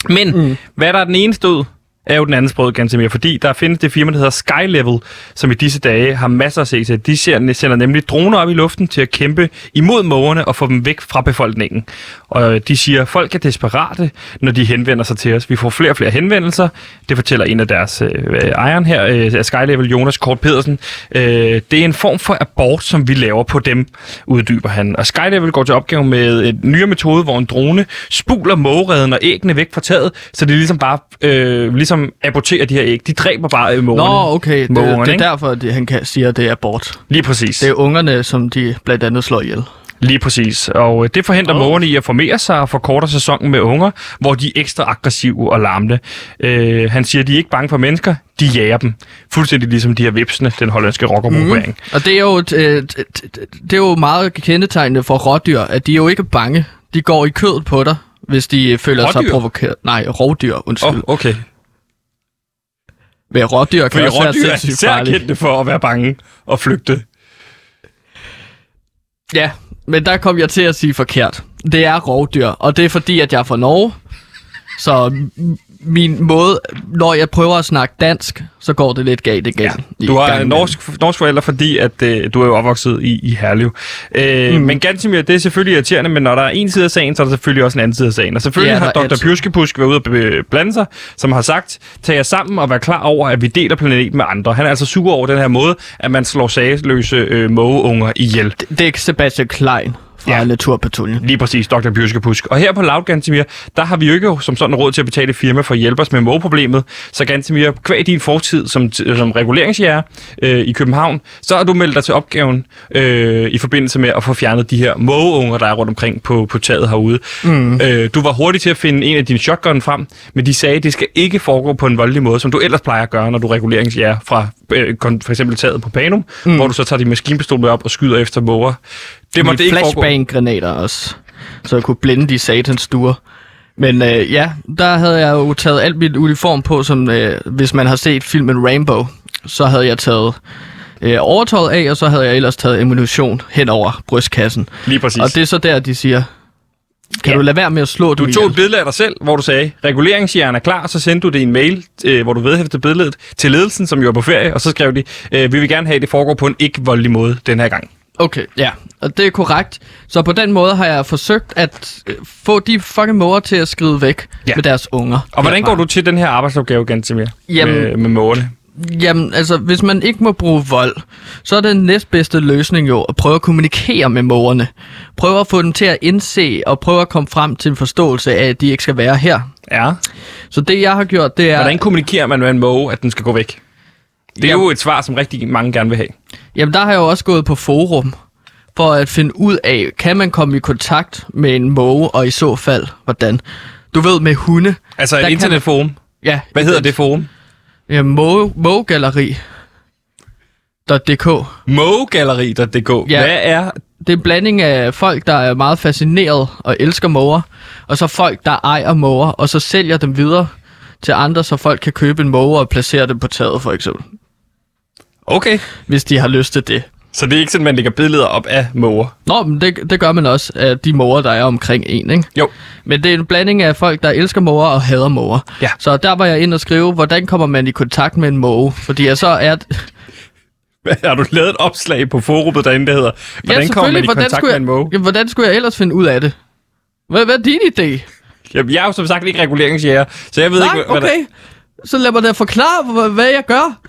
S1: Men mm. hvad der er den ene stød, er jo den anden sprød ganske mere, fordi der findes det firma, der hedder Skylevel, som i disse dage har masser at se til. De sender nemlig droner op i luften til at kæmpe imod mågerne og få dem væk fra befolkningen. Og øh, de siger, at folk er desperate, når de henvender sig til os. Vi får flere og flere henvendelser. Det fortæller en af deres øh, øh ejeren her, øh, af Jonas Kort Pedersen. Øh, det er en form for abort, som vi laver på dem, uddyber han. Og Skylevel går til opgave med en nyere metode, hvor en drone spuler mågereden og æggene væk fra taget, så det ligesom bare øh, ligesom aborterer de her æg. De dræber bare øh, mågerne.
S2: Nå, okay. Det,
S1: Mågerne,
S2: det er
S1: ikke?
S2: derfor, at han kan, siger, at det er abort.
S1: Lige præcis.
S2: Det er ungerne, som de blandt andet slår ihjel.
S1: Lige præcis. Og øh, det forhindrer oh. mågerne i at formere sig og forkorter sæsonen med unger, hvor de er ekstra aggressive og larmende. Øh, han siger, at de er ikke bange for mennesker, de jager dem. Fuldstændig ligesom de her vipsene, den hollandske rockergruppering. Mm.
S2: Og det er jo, et, et, et, det er jo meget kendetegnende for rådyr, at de er jo ikke bange. De går i kødet på dig, hvis de føler sig
S1: Rådyr?
S2: provokeret. Nej, rovdyr, undskyld. Oh,
S1: okay.
S2: Ved rådyr kan
S1: Fordi
S2: også være
S1: rådyr er
S2: sindssygt farlige.
S1: kendte for at være bange og flygte.
S2: Ja, men der kom jeg til at sige forkert. Det er rovdyr, og det er fordi, at jeg er fra Norge. Så min måde, når jeg prøver at snakke dansk, så går det lidt galt igen. i
S1: Du har norsk, norsk forældre, fordi at, øh, du er jo opvokset i, i Herlev. Øh, mm. Men Gantemir, det er selvfølgelig irriterende, men når der er en side af sagen, så er der selvfølgelig også en anden side af sagen. Og selvfølgelig
S2: Ja,
S1: ja, har Dr.
S2: altid.
S1: Pjurskepusk været ude og blande sig, som har sagt, tag jer sammen og vær klar over, at vi deler planeten med andre. Han er altså sur over den her måde, at man slår sagesløse øh, mågeunger ihjel.
S2: Det er Sebastian Klein fra
S1: Ja.
S2: Naturpatruljen.
S1: Lige præcis, Dr. Pjurskepusk. Og her på Loud Gantemir, der har vi jo ikke som sådan råd til at betale et firma for at hjælpe os med mågeproblemet. Så Gantemir, kvæg din fortid som, som reguleringsjæger øh, i København, så har du meldt dig til opgaven øh, i forbindelse med at få fjernet de her mågeunger, der er rundt omkring på, på taget herude. Mm. Øh, du var hurtig til at finde en af dine shotgun frem, men de sagde, at det skal ikke foregå på en voldelig måde, som du ellers plejer at gøre, når du er reguleringsjæger fra øh, for eksempel taget på Panum, mm. hvor du så tager din maskinpistol med op og skyder efter måger. Det må
S2: Med
S1: det ikke
S2: flashbang-granater også, så jeg kunne blinde de satans stuer. Men øh, ja, der havde jeg jo taget alt mit uniform på, som øh, hvis man har set filmen Rainbow, så havde jeg taget øh, overtøjet af, og så havde jeg ellers taget ammunition hen over brystkassen.
S1: Lige præcis.
S2: Og det er så der, de siger, kan
S1: Ja.
S2: du lade være med at slå
S1: Du tog
S2: ihjel?
S1: et billede af dig selv, hvor du sagde, reguleringsjern er klar, så sendte du det en mail, øh, hvor du vedhæftede billedet til ledelsen, som jo er på ferie, og så skrev de, øh, vi vil gerne have, at det foregår på en ikke-voldelig måde den her gang.
S2: Okay, ja, og det er korrekt. Så på den måde har jeg forsøgt at øh, få de fucking måger til at skride væk
S1: Ja.
S2: ja. med deres unger.
S1: Og hvordan
S2: herfra.
S1: går du til den her arbejdsopgave, Gantemir,
S2: Jamen-
S1: med, med mågerne?
S2: Jamen, altså, hvis man ikke må bruge vold, så er den næstbedste løsning jo at prøve at kommunikere med mågerne. Prøve at få dem til at indse og prøve at komme frem til en forståelse af, at de ikke skal være her.
S1: Ja.
S2: Så det, jeg har gjort, det er...
S1: Hvordan kommunikerer man med en måge, at den skal gå væk? Det er
S2: Jamen-
S1: jo et svar, som rigtig mange gerne vil have.
S2: Jamen, der har jeg jo også gået på forum for at finde ud af, kan man komme i kontakt med en måge, og i så fald, hvordan? Du ved, med hunde.
S1: Altså et internetforum.
S2: Ja,
S1: Hvad hedder det forum?
S2: Ja, måge, mågegalleri. .dk.
S1: Mågegalleri.dk.
S2: Ja.
S1: Hvad er...
S2: Det er en blanding af folk, der er meget fascineret og elsker måger, og så folk, der ejer måger, og så sælger dem videre til andre, så folk kan købe en måge og placere dem på taget, for eksempel.
S1: Okay.
S2: Hvis de har lyst til det.
S1: Så det er ikke sådan, man lægger billeder op af måger.
S2: Nå, men det, det gør man også af de måger, der er omkring en, ikke?
S1: Jo.
S2: Men det er en blanding af folk, der elsker måger og hader måger.
S1: Ja.
S2: Så der var jeg ind og skrive, hvordan kommer man i kontakt med en måge? Fordi jeg så er...
S1: Har du lavet et opslag på forumet derinde, der hedder, hvordan kommer man i kontakt
S2: skulle
S1: med
S2: jeg,
S1: en måge?
S2: Jamen, hvordan skulle jeg ellers finde ud af det? Hvad, hvad er din idé?
S1: Jamen, jeg er jo som sagt ikke reguleringsjæger, så jeg ved
S2: Nej,
S1: ikke, hvad der...
S2: okay. Så lad mig da forklare, hvad jeg gør.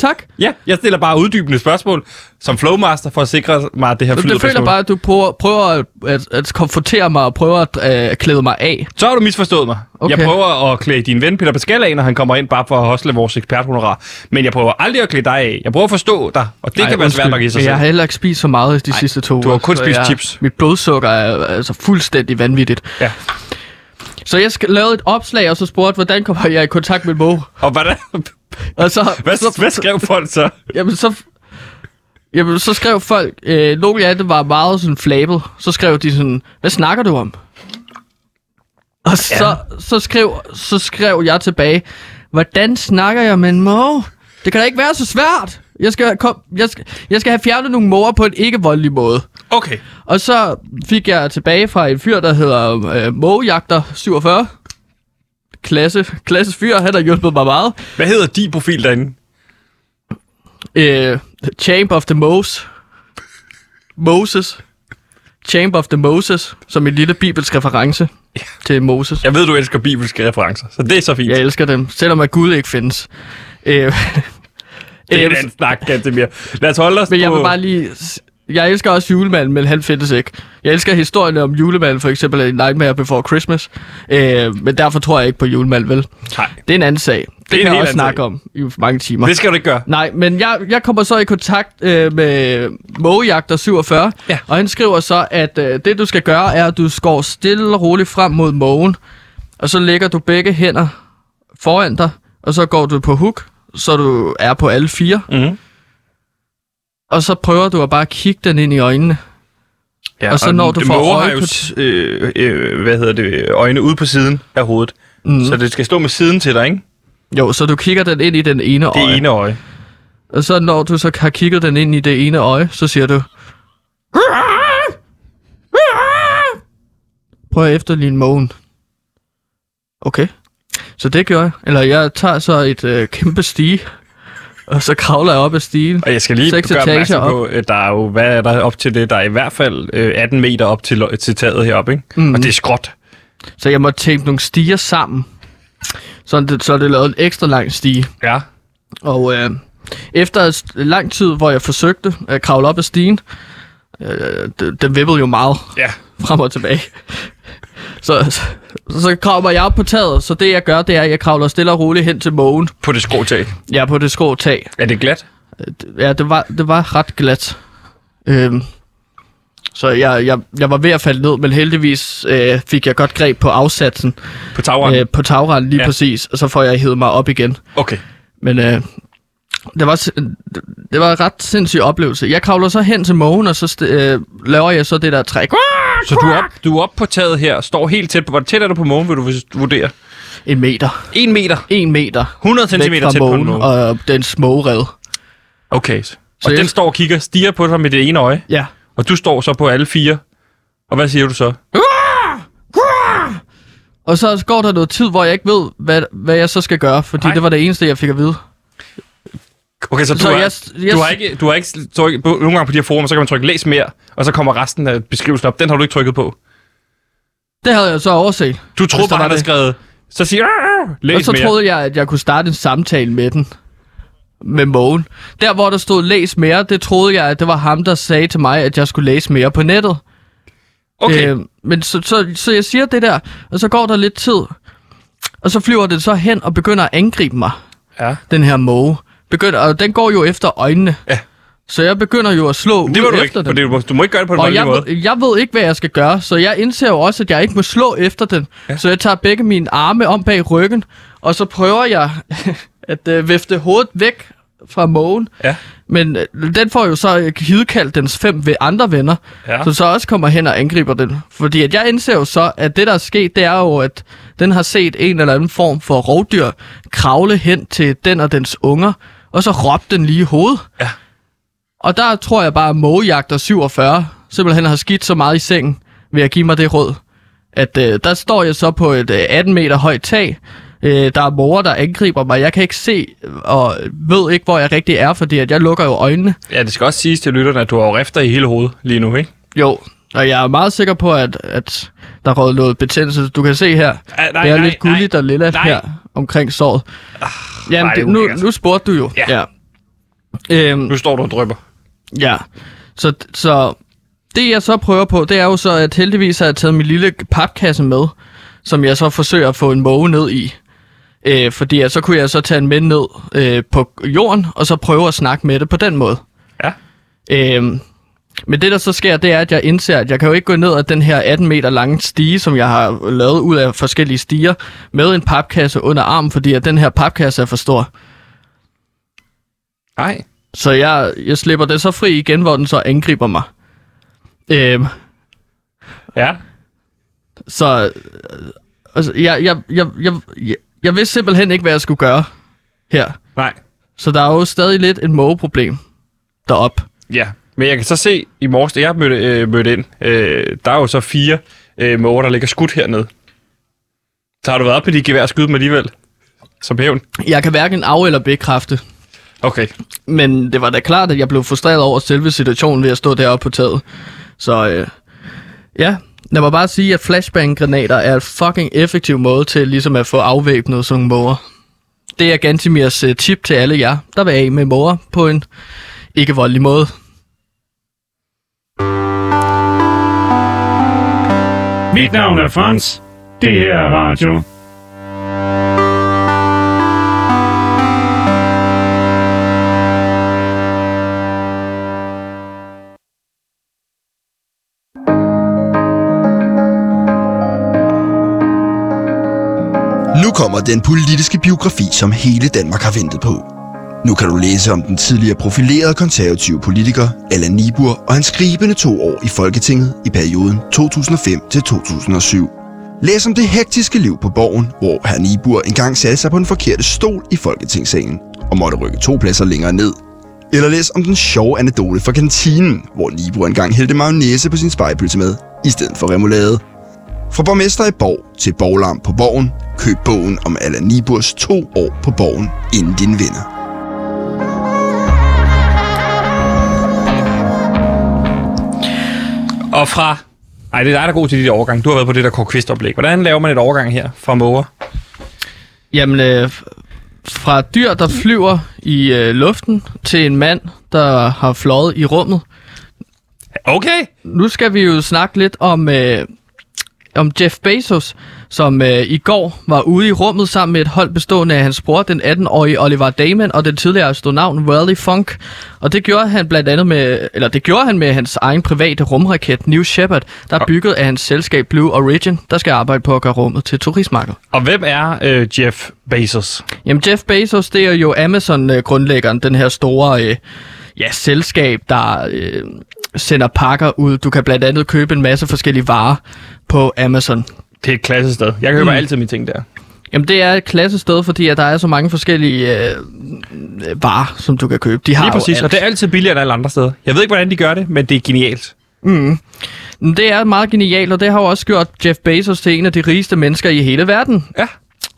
S2: Tak.
S1: Ja, jeg stiller bare uddybende spørgsmål som flowmaster for at sikre mig, at det her
S2: Så
S1: flyder
S2: det føler bare, at du prøver, prøver at, at, at konfrontere mig og prøver at øh, klæde mig af.
S1: Så har du misforstået mig.
S2: Okay.
S1: Jeg prøver at klæde din ven Peter Pascal af, når han kommer ind bare for at hostle vores eksperthonorar. Men jeg prøver aldrig at klæde dig af. Jeg prøver at forstå dig, og det
S2: Ej,
S1: kan være svært nok i sig selv.
S2: Jeg har heller ikke spist så meget de sidste to
S1: du har
S2: uger,
S1: kun spist
S2: jeg,
S1: chips.
S2: Mit blodsukker er altså fuldstændig vanvittigt.
S1: Ja.
S2: Så jeg skal lave et opslag, og så spurgte, hvordan kommer jeg i kontakt med Mo?
S1: Og hvordan,
S2: Og så,
S1: hvad,
S2: så,
S1: hvad skrev folk så?
S2: Jamen, så, jamen, så skrev folk, øh, nogle af det var meget sådan flabet, så skrev de sådan, hvad snakker du om? Og så, så, skrev, så skrev jeg tilbage, hvordan snakker jeg med en måge? Det kan da ikke være så svært. Jeg skal, kom, jeg skal, jeg skal have fjernet nogle måger på en ikke-voldelig måde.
S1: Okay.
S2: Og så fik jeg tilbage fra en fyr, der hedder øh, Mågejagter 47. Klasse, klasses fyr, han har hjulpet mig meget.
S1: Hvad hedder din profil derinde?
S2: Øh, Champ of the Moses. Moses. Champ of the Moses, som en lille bibelsk reference til Moses.
S1: Jeg ved, du elsker bibelske referencer, så det er så fint.
S2: Jeg elsker dem, selvom at Gud ikke findes. Øh,
S1: det er
S2: øh,
S1: en snak, Gantemir. Lad os holde os
S2: men jeg
S1: på...
S2: vil bare lige... Jeg elsker også julemanden, men han findes ikke. Jeg elsker historien om julemanden, for eksempel i Nightmare Before Christmas. Øh, men derfor tror jeg ikke på julemanden, vel?
S1: Nej,
S2: Det er en anden sag. Det,
S1: en
S2: kan jeg også snakke
S1: sag.
S2: om i mange timer.
S1: det skal du ikke gøre.
S2: Nej, men jeg, jeg kommer så i kontakt øh, med Mågejagter 47,
S1: Ja.
S2: og han skriver så, at øh, det du skal gøre, er, at du går stille og roligt frem mod mågen, og så lægger du begge hænder foran dig, og så går du på hook, så du er på alle fire,
S1: Mhm.
S2: Og så prøver du at bare kigge den ind i øjnene.
S1: Ja,
S2: Og så når du får øje på-
S1: øh, øh, hvad hedder det, øjne ude på siden af hovedet.
S2: Mm.
S1: Så det skal stå med siden til dig, ikke?
S2: Jo, så du kigger den ind i den ene
S1: Det
S2: øje.
S1: ene øje.
S2: Og så når du så har kigget den ind i det ene øje, så siger du... Prøv at efterligne mågen. Okay. Så det gør jeg. Eller jeg tager så et øh, kæmpe stige, og så kravler jeg op ad stigen.
S1: Og jeg skal lige gøre opmærksom
S2: op.
S1: på, at der er jo, hvad er der op til det? Der er i hvert fald øh, 18 meter op til, til taget heroppe, ikke? Mm. Og det er skråt.
S2: Så jeg må tape nogle stiger sammen. Så det, så er det lavet en ekstra lang stige.
S1: Ja.
S2: Og øh, efter lang tid, hvor jeg forsøgte at kravle op ad stigen, øh, den vippede jo meget
S1: Ja.
S2: frem og tilbage. Så, så, kravler jeg op på taget, så det jeg gør, det er, at jeg kravler stille og roligt hen til mågen.
S1: På det skrå tag.
S2: Er på det skrå tag.
S1: Er det glat?
S2: Ja, det var, det var ret glat. Øhm, så jeg, jeg, jeg var ved at falde ned, men heldigvis øh, fik jeg godt greb på afsatsen
S1: På tagranden?
S2: øh, på tagranden lige
S1: Ja.
S2: ja. præcis, og så får jeg hævet mig op igen.
S1: Okay.
S2: Men øh, det, var, det var en ret sindssyg oplevelse. Jeg kravler så hen til mågen, og så øh, laver jeg så det der træk.
S1: Så du er, op, du er op på taget her, står helt tæt på. Hvor tæt er du på mågen, vil du vurdere?
S2: En meter.
S1: 1 meter.
S2: En meter
S1: 100 cm tæt på en
S2: mågen,
S1: måge.
S2: og den småred.
S1: Okay. Så og
S2: jeg-
S1: den står og kigger, stiger på dig med det ene øje,
S2: Ja.
S1: og du står så på alle fire. Og hvad siger du så?
S2: Og så går der noget tid, hvor jeg ikke ved, hvad, hvad jeg så skal gøre, fordi.
S1: Nej.
S2: det var det eneste, jeg fik at vide.
S1: Okay, så du,
S2: Så
S1: er,
S2: jeg- jeg-
S1: du har ikke, du har ikke trykket, nogle gange på de her forumer, så kan man trykke læs mere, og så kommer resten af beskrivelsen op. Den har du ikke trykket på.
S2: Det havde jeg så overset.
S1: Du troede bare, han havde
S2: det.
S1: skrevet, så siger "Arr, læs
S2: Og så
S1: mere.
S2: troede jeg, at jeg kunne starte en samtale med den. Med mågen. Der, hvor der stod læs mere, det troede jeg, at det var ham, der sagde til mig, at jeg skulle læse mere på nettet.
S1: Okay,
S2: Øh, men så, så, så jeg siger det der, og så går der lidt tid. Og så flyver det så hen og begynder at angribe mig,
S1: ja.
S2: den her måge. Begynder, og den går jo efter øjnene.
S1: Ja.
S2: Så jeg begynder jo at slå
S1: Men det må
S2: ud
S1: du
S2: efter
S1: ikke,
S2: den.
S1: det, du, må- ikke gøre det på en
S2: Og jeg
S1: måde.
S2: ved, jeg ved ikke, hvad jeg skal gøre, så jeg indser jo også, at jeg ikke må slå efter den.
S1: Ja.
S2: Ja. Så jeg tager begge mine arme om bag ryggen, og så prøver jeg at øh, vifte hovedet væk fra mågen.
S1: Ja.
S2: Men øh, den får jo så øh, hidkaldt dens fem ved andre venner,
S1: Ja.
S2: som så også kommer hen og angriber den. Fordi at jeg indser jo så, at det der er sket, det er jo, at den har set en eller anden form for rovdyr kravle hen til den og dens unger, og så råbte den lige i hovedet.
S1: Ja.
S2: Og der tror jeg bare, at mågejagter 47 simpelthen har skidt så meget i sengen ved at give mig det råd. At øh, der står jeg så på et øh, 18 meter højt tag. Øh, der er måger, der angriber mig. Jeg kan ikke se og ved ikke, hvor jeg rigtig er, fordi at jeg lukker jo øjnene.
S1: Ja, det skal også siges til lytterne, at du har rifter i hele hovedet lige nu, ikke?
S2: Jo, og jeg er meget sikker på, at, at der er røget noget betændelse. Du kan se her,
S1: Nej, nej,
S2: det er
S1: nej,
S2: lidt gulligt og lilla
S1: nej.
S2: her omkring såret. Jamen,
S1: nej,
S2: det, nu, nu spurgte du jo.
S1: Ja.
S2: ja. Øhm,
S1: Nu står du og drøber.
S2: Ja, så, så det jeg så prøver på, det er jo så, at heldigvis har jeg taget min lille papkasse med, som jeg så forsøger at få en måge ned i. Øh, fordi at så kunne jeg så tage en med ned øh, på jorden, og så prøve at snakke med det på den måde.
S1: Ja.
S2: Øh, men det der så sker, det er, at jeg indser, at jeg kan jo ikke gå ned ad den her 18 meter lange stige, som jeg har lavet ud af forskellige stiger, med en papkasse under armen, fordi at den her papkasse er for stor.
S1: Nej.
S2: Så jeg, jeg slipper det så fri igen, hvor den så angriber mig. Øhm,
S1: Ja.
S2: så altså, jeg, jeg, jeg, jeg, jeg, jeg vidste simpelthen ikke, hvad jeg skulle gøre her.
S1: Nej.
S2: Så der er jo stadig lidt et mågeproblem derop.
S1: Ja. Men jeg kan så se i morges, da jeg mødte, øh, mødte ind, øh, der er jo så fire øh, måger, der ligger skudt hernede. Så har du været oppe i de gevær og skudt dem alligevel? Som hævn?
S2: Jeg kan hverken af- eller bekræfte,
S1: Okay.
S2: men det var da klart, at jeg blev frustreret over selve situationen ved at stå deroppe på taget. Så øh, ja, lad mig bare sige, at flashbang-granater er en fucking effektiv måde til ligesom at få afvæbnet sådan nogle måger. Det er Gantimirs øh, tip til alle jer, der vil af med måger på en ikke voldelig måde.
S5: Mit navn er Frans. Det her er radio.
S6: Nu kommer den politiske biografi, som hele Danmark har ventet på. Nu kan du læse om den tidligere profilerede konservative politiker Allan Nibur og hans skribende to år i Folketinget i perioden 2005 til 2007. Læs om det hektiske liv på borgen, hvor herr Nibur engang satte sig på den forkerte stol i Folketingssalen og måtte rykke to pladser længere ned. Eller læs om den sjove anekdote fra kantinen, hvor Nibur engang hældte mayonnaise på sin spejpølse med, i stedet for remoulade. Fra borgmester i Borg til borglarm på Borgen, køb bogen om Allan Niburs to år på Borgen, inden din vinder.
S1: Og fra... Nej, det er dig, der er god til dit overgang. Du har været på det der Kåre oplæg Hvordan laver man et overgang her fra måger?
S2: Jamen, øh, fra dyr, der flyver i øh, luften, til en mand, der har fløjet i rummet.
S1: Okay.
S2: Nu skal vi jo snakke lidt om, øh, om Jeff Bezos, som øh, i går var ude i rummet sammen med et hold bestående af hans bror, den 18-årige Oliver Damon, og den tidligere astronaut Wally Funk. Og det gjorde han blandt andet med, eller det gjorde han med hans egen private rumraket New Shepard, der er bygget af hans selskab Blue Origin, der skal arbejde på at gøre rummet til turistmarked.
S1: Og hvem er øh, Jeff Bezos?
S2: Jamen Jeff Bezos, det er jo Amazon-grundlæggeren, den her store øh, ja, selskab, der øh, sender pakker ud. Du kan blandt andet købe en masse forskellige varer på Amazon.
S1: Det er et klasse sted. Jeg køber mm. altid mine ting der.
S2: Jamen det er et klasse sted, fordi at der er så mange forskellige øh, varer, som du kan købe. De har
S1: Lige præcis.
S2: alt.
S1: Og det er altid billigere end alle andre steder. Jeg ved ikke, hvordan de gør det, men det er genialt.
S2: Men Det er meget genialt, og det har jo også gjort Jeff Bezos til en af de rigeste mennesker i hele verden.
S1: Ja.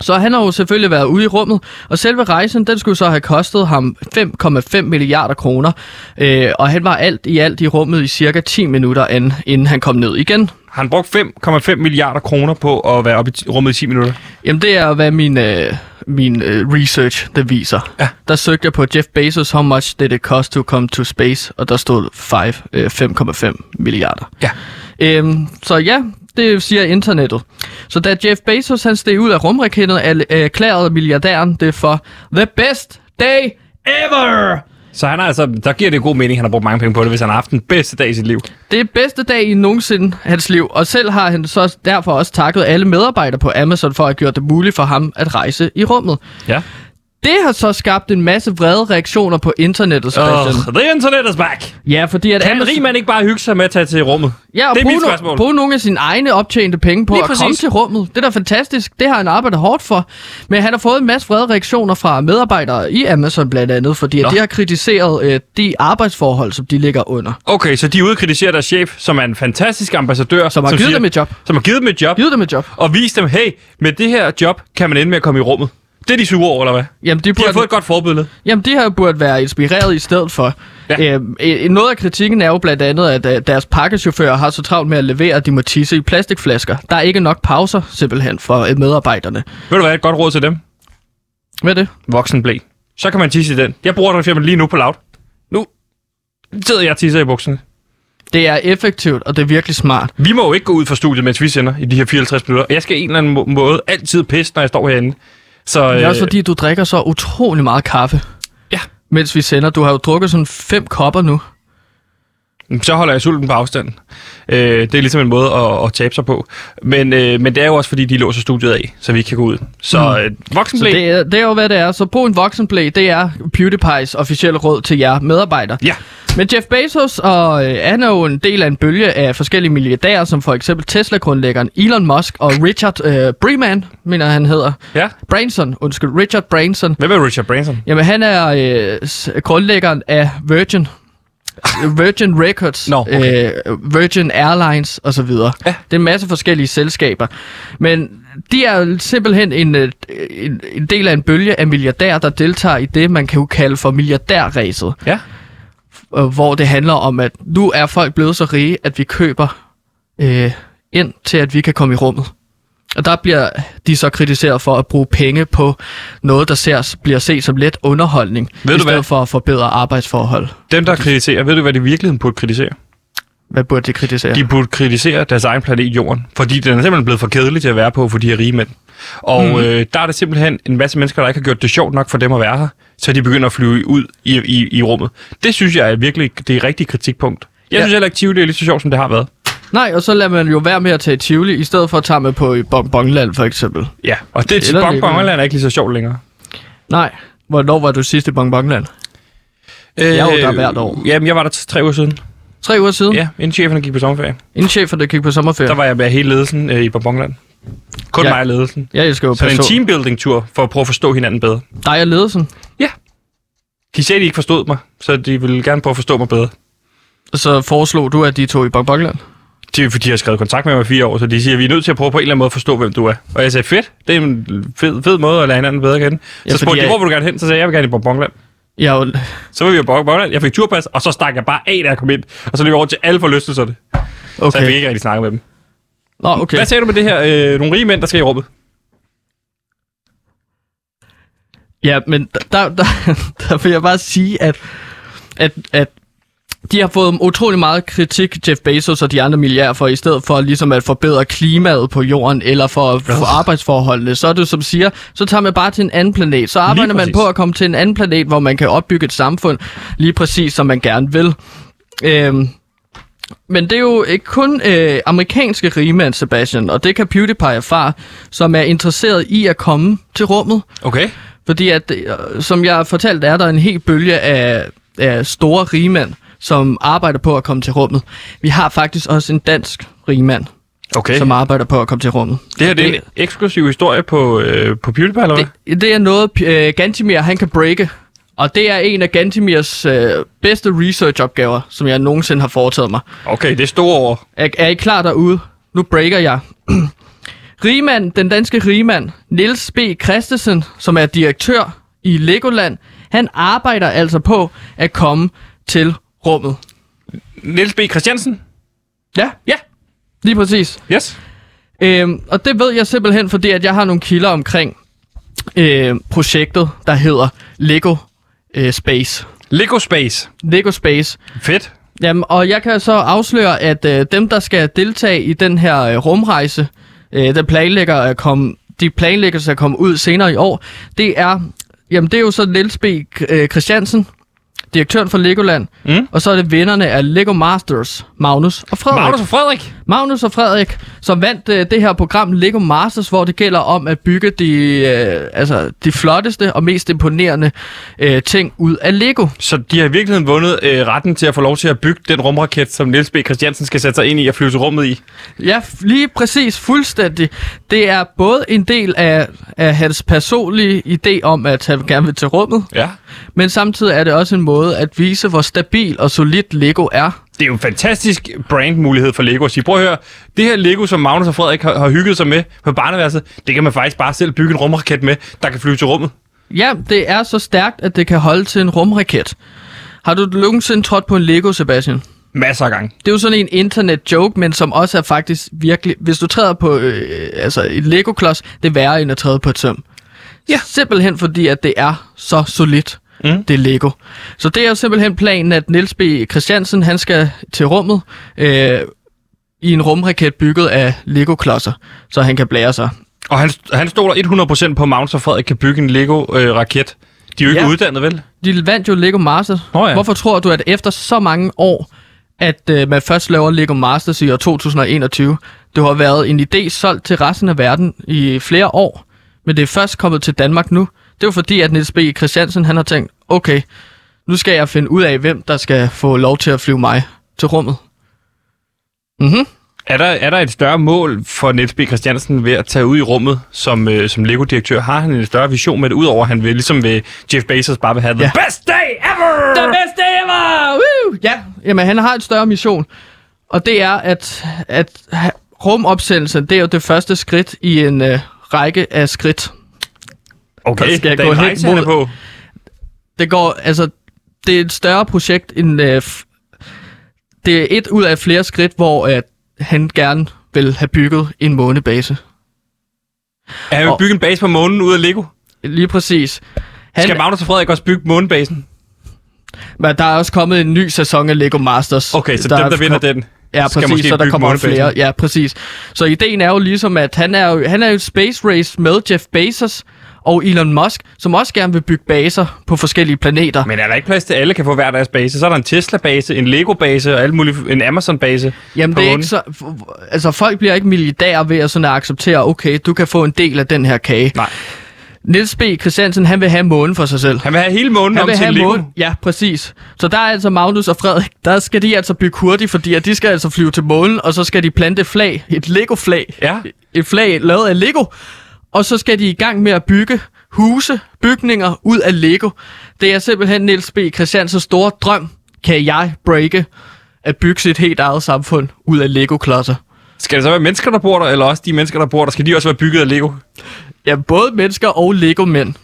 S2: Så han har jo selvfølgelig været ude i rummet, og selve rejsen, den skulle så have kostet ham 5,5 milliarder kroner. Øh, og han var alt i alt i rummet i cirka 10 minutter, inden han kom ned igen.
S1: Han brugt 5,5 milliarder kroner på at være oppe i rummet i 10 minutter.
S2: Jamen det er, hvad min, øh, min øh, research det viser.
S1: Ja.
S2: Der søgte jeg på Jeff Bezos, how much did it cost to come to space? Og der stod 5, øh, 5,5 milliarder.
S1: Ja.
S2: Øhm, så ja, det siger internettet. Så da Jeff Bezos han steg ud af rumraketten, er- erklærede milliardæren det for the best day ever.
S1: Så han er altså, der giver det god mening, at han har brugt mange penge på det, hvis han har haft den bedste dag i sit liv.
S2: Det er bedste dag i nogensinde hans liv, og selv har han så derfor også takket alle medarbejdere på Amazon for at gøre det muligt for ham at rejse i rummet.
S1: Ja.
S2: Det har så skabt en masse vrede reaktioner på internettet, Sebastian.
S1: Uh, the internet is back.
S2: Ja, fordi at
S1: Kan rig mand ikke bare hygge sig med at tage til rummet?
S2: Ja, og
S1: det er
S2: bruge,
S1: mit spørgsmål.
S2: bruge nogle af sine egne optjente penge på
S1: Lige
S2: at
S1: præcis.
S2: komme til rummet. Det er da fantastisk. Det har han arbejdet hårdt for. Men han har fået en masse vrede reaktioner fra medarbejdere i Amazon blandt andet, fordi at
S1: Nå.
S2: de har kritiseret øh, de arbejdsforhold, som de ligger under.
S1: Okay, så de er ude og kritisere deres chef, som er en fantastisk ambassadør.
S2: Som har givet
S1: siger,
S2: dem et job.
S1: Som har givet dem et job.
S2: Givet dem et job.
S1: Og vist dem, hey, med det her job kan man ende med at komme i rummet. Det er de sure over, eller hvad?
S2: Jamen, de,
S1: De har
S2: burde,
S1: fået et godt forbillede.
S2: jamen, de har burde være inspireret i stedet for.
S1: Ja.
S2: Øh, noget af kritikken er jo blandt andet, at øh, deres pakkechauffører har så travlt med at levere, at de må tisse i plastikflasker. Der er ikke nok pauser, simpelthen, for øh, medarbejderne.
S1: Ved du hvad, et godt råd til dem?
S2: Hvad er det?
S1: Voksen blæ. Så kan man tisse i den. Jeg bruger for eksempel lige nu på loud. Nu sidder jeg og tisser i bukserne.
S2: Det er effektivt, og det er virkelig smart.
S1: Vi må jo ikke gå ud fra studiet, mens vi sender i de her 54 minutter. Jeg skal en eller anden må- måde altid pisse, når jeg står herinde. Så,
S2: Det er også fordi, du drikker så utrolig meget kaffe.
S1: Ja.
S2: Mens vi sender. Du har jo drukket sådan fem kopper nu.
S1: så holder jeg sulten på afstand. Øh, det er ligesom en måde at, at tabe sig på. Men, øh, men det er jo også, fordi de låser studiet af, så vi ikke kan gå ud. Så mm. øh,
S2: Så
S1: voksenblæ,
S2: det er, det er jo, hvad det er. Så brug en voksenblæ. Det er PewDiePie's officielle råd til jer medarbejdere.
S1: Ja.
S2: Men Jeff Bezos og, øh, er jo en del af en bølge af forskellige milliardærer, som for eksempel Tesla-grundlæggeren Elon Musk og Richard øh, Breman, mener han hedder.
S1: Ja.
S2: Branson, undskyld, Richard Branson.
S1: Hvem er Richard Branson?
S2: Jamen, han er øh, grundlæggeren af Virgin. Virgin Records,
S1: Nå, okay.
S2: øh, Virgin Airlines osv.
S1: Ja.
S2: Det er en masse forskellige selskaber. Men de er simpelthen en, øh, en, en del af en bølge af milliardærer, der deltager i det, man kan jo kalde for milliardærræset.
S1: Ja.
S2: Øh, hvor det handler om, at nu er folk blevet så rige, at vi køber øh, ind til, at vi kan komme i rummet. Og der bliver de så kritiseret for at bruge penge på noget, der ser, bliver set som let underholdning,
S1: Ved
S2: i
S1: du
S2: stedet
S1: hvad?
S2: for at forbedre arbejdsforhold.
S1: Dem, der kritiserer, ved du, hvad de i virkeligheden burde kritisere?
S2: Hvad burde de kritisere?
S1: De burde kritisere deres egen planet Jorden, fordi den er simpelthen blevet for kedelig til at være på for de her rige mænd. Og mm. øh, der er det simpelthen en masse mennesker, der ikke har gjort det sjovt nok for dem at være her, så de begynder at flyve ud i, i, i rummet. Det synes jeg er virkelig det er rigtigt kritikpunkt. Jeg
S2: Ja.
S1: synes heller ikke, Tivoli er lige så sjovt, som det har været.
S2: Nej, og så lader man jo være med at tage Tivoli, i stedet for at tage med på i Bonbonland for eksempel.
S1: Ja, og det
S2: Legoland.
S1: Bonbonland er ikke lige så sjovt længere.
S2: Nej, hvornår var du sidst i Bonbonland?
S1: Øh,
S2: er jo der hvert år.
S1: Jamen, jeg var der tre uger siden.
S2: Tre uger siden, ja.
S1: Inden cheferne gik på sommerferie.
S2: inden cheferne gik på sommerferie.
S1: Der var jeg med hele ledelsen øh, i Bonbonland. Kun
S2: Ja.
S1: ja. mig og ledelsen.
S2: Jeg elsker jo
S1: Så det er en teambuilding-tur for at prøve at forstå hinanden bedre.
S2: Dig og ledelsen.
S1: De sagde, de ikke forstod mig, så de ville gerne prøve at forstå mig bedre.
S2: Og så foreslog du, at de tog i Bonbonland.
S1: De, de har skrevet kontrakt med mig i fire år, så de siger, at vi er nødt til at prøve på en eller anden måde at forstå, hvem du er. Og jeg sagde, fedt, det er en fed, fed måde at lære hinanden bedre kende.
S2: Ja,
S1: Så
S2: fordi
S1: spurgte de,
S2: jeg-
S1: hvor vil du gerne hen? Så sagde jeg, jeg vil gerne i Bonbonland.
S2: Jeg er jo,
S1: Så var vi i Bonbonland, jeg fik turpas, og så stak jeg bare af, da jeg kom ind. Og så løb jeg over til alle forlystelserne. Så jeg fik
S2: okay.
S1: ikke rigtig snakket med dem.
S2: Nå, okay.
S1: Hvad sagde du med det her? Øh, nogle rige mænd, der skal i rummet?
S2: Ja, men der, der, der vil jeg bare sige, at, at, at de har fået utrolig meget kritik, Jeff Bezos og de andre milliardærer, for i stedet for ligesom at forbedre klimaet på jorden, eller for, for arbejdsforholdene, så er det som siger, så tager man bare til en anden planet. Så arbejder man på at komme til en anden planet, hvor man kan opbygge et samfund lige præcis, som man gerne vil. Øhm, men det er jo ikke kun øh, amerikanske rigmænd, Sebastian, og det kan PewDiePie erfare, som er interesseret i at komme til rummet.
S1: Okay.
S2: Fordi at, øh, som jeg har fortalt, er der en hel bølge af, af store rigmænd, som arbejder på at komme til rummet. Vi har faktisk også en dansk rigmand,
S1: Okay.
S2: som arbejder på at komme til rummet.
S1: Det her det er en eksklusiv historie på, øh, på PewDiePie, eller hvad?
S2: Det, det er noget, øh, Gantimir han kan breake. Og det er en af Gantimirs øh, bedste research-opgaver, som jeg nogensinde har foretaget mig.
S1: Okay, det er store over.
S2: Er, er I klar derude? Nu breaker jeg. Rigmand, den danske rigmand, Niels B. Christensen, som er direktør i Legoland, han arbejder altså på at komme til rummet.
S1: Niels B. Christiansen?
S2: Ja,
S1: Ja.
S2: lige præcis.
S1: Yes.
S2: Øhm, og det ved jeg simpelthen, fordi at jeg har nogle kilder omkring øh, projektet, der hedder Lego øh, Space.
S1: Lego Space.
S2: Lego Space.
S1: Fedt.
S2: Jamen, og jeg kan så afsløre, at øh, dem, der skal deltage i den her øh, rumrejse, øh, der planlægger at komme, de planlægger sig at komme ud senere i år, det er, jamen, det er jo så Niels B. øh, Christiansen, direktøren for Legoland,
S1: Mm.
S2: og så er det vinderne af Lego Masters, Magnus og Frederik.
S1: Magnus og Frederik.
S2: Magnus og Frederik, som vandt øh, det her program Lego Masters, hvor det gælder om at bygge de, øh, altså, de flotteste og mest imponerende øh, ting ud af Lego.
S1: Så de har i virkeligheden vundet øh, retten til at få lov til at bygge den rumraket, som Niels B. Christiansen skal sætte sig ind i og flyve til rummet i.
S2: Ja, lige præcis, fuldstændig. Det er både en del af, af hans personlige idé om, at han gerne vil til rummet,
S1: Ja.
S2: Men samtidig er det også en måde at vise, hvor stabil og solidt Lego er.
S1: Det er jo en fantastisk brandmulighed for Lego at sige, prøv at høre, det her Lego, som Magnus og Frederik har, har hygget sig med på barneværelset, det kan man faktisk bare selv bygge en rumraket med, der kan flyve til rummet.
S2: Ja, det er så stærkt, at det kan holde til en rumraket. Har du nogensinde trådt på en Lego, Sebastian?
S1: Masser af gange.
S2: Det er jo sådan en internet-joke, men som også er faktisk virkelig... Hvis du træder på øh, altså et Lego-klods, det er værre end at træde på et søm. Ja. Simpelthen fordi, at det er så solidt,
S1: Mm.
S2: det er Lego. Så det er jo simpelthen planen, at Niels B. Christiansen, han skal til rummet øh, i en rumraket bygget af Lego-klodser, så han kan blære sig.
S1: Og han, han stoler 100% på, at Magnus og Frederik kan bygge en Lego-raket. de er jo ikke
S2: Ja.
S1: uddannet, vel?
S2: De vandt jo Lego Masters.
S1: Nå ja.
S2: Hvorfor tror du, at efter så mange år, at øh, man først laver Lego Masters i år 2021, det har været en idé solgt til resten af verden i flere år, men det er først kommet til Danmark nu. Det er fordi, at Niels B. Christiansen han har tænkt, okay, nu skal jeg finde ud af, hvem der skal få lov til at flyve mig til rummet. Mhm.
S1: Er der, er der et større mål for Niels B. Christiansen ved at tage ud i rummet som, øh, som Lego-direktør? Har han en større vision med det, udover at han vil, ligesom ved Jeff Bezos, bare vil have the
S2: Ja.
S1: best day ever?
S2: The best day ever! Woo! Ja, jamen han har et større mission. Og det er, at, at rumopsendelsen, det er jo det første skridt i en øh, række af skridt.
S1: Okay,
S2: Der skal jeg gå
S1: en
S2: hen mod-
S1: på.
S2: Det går, altså, det er et større projekt end... Øh, f- det er et ud af flere skridt, hvor øh, han gerne vil have bygget en månebase.
S1: Er han vil
S2: Og-
S1: bygge en base på månen ud af Lego?
S2: Lige præcis. Han,
S1: Skal Magnus og Frederik også bygge månebasen?
S2: men der er også kommet en ny sæson af Lego Masters.
S1: Okay, så
S2: der
S1: dem,
S2: er
S1: der vinder
S2: kom-
S1: den,
S2: Ja,
S1: skal
S2: præcis,
S1: måske
S2: så der kommer
S1: månebasen.
S2: flere. Ja, præcis. Så ideen er jo ligesom, at han er jo, han er jo et space race med Jeff Bezos og Elon Musk, som også gerne vil bygge baser på forskellige planeter.
S1: Men er der ikke plads til, at alle kan få hver deres base? Så er der en Tesla-base, en Lego-base og alt muligt, en Amazon-base.
S2: Jamen, det er ikke så... Altså, folk bliver ikke milliardære ved at sådan at acceptere, okay, du kan få en del af den her kage.
S1: Nej.
S2: Niels B. Christiansen, han vil have månen for sig selv.
S1: Han vil have hele månen
S2: Han
S1: om
S2: vil
S1: til
S2: have
S1: Lego.
S2: månen. Ja, præcis. Så der er altså Magnus og Frederik, der skal de altså bygge hurtigt, fordi at de skal altså flyve til månen, og så skal de plante flag, et Lego-flag.
S1: Ja.
S2: Et flag lavet af Lego. Og så skal de i gang med at bygge huse, bygninger ud af Lego. Det er simpelthen Niels B. Christiansens store drøm, kan jeg breake. at bygge sit helt eget samfund ud af Lego-klodser.
S1: Skal det så være mennesker, der bor der, eller også de mennesker, der bor der? Skal de også være bygget af Lego?
S2: Ja, både mennesker og Lego-mænd.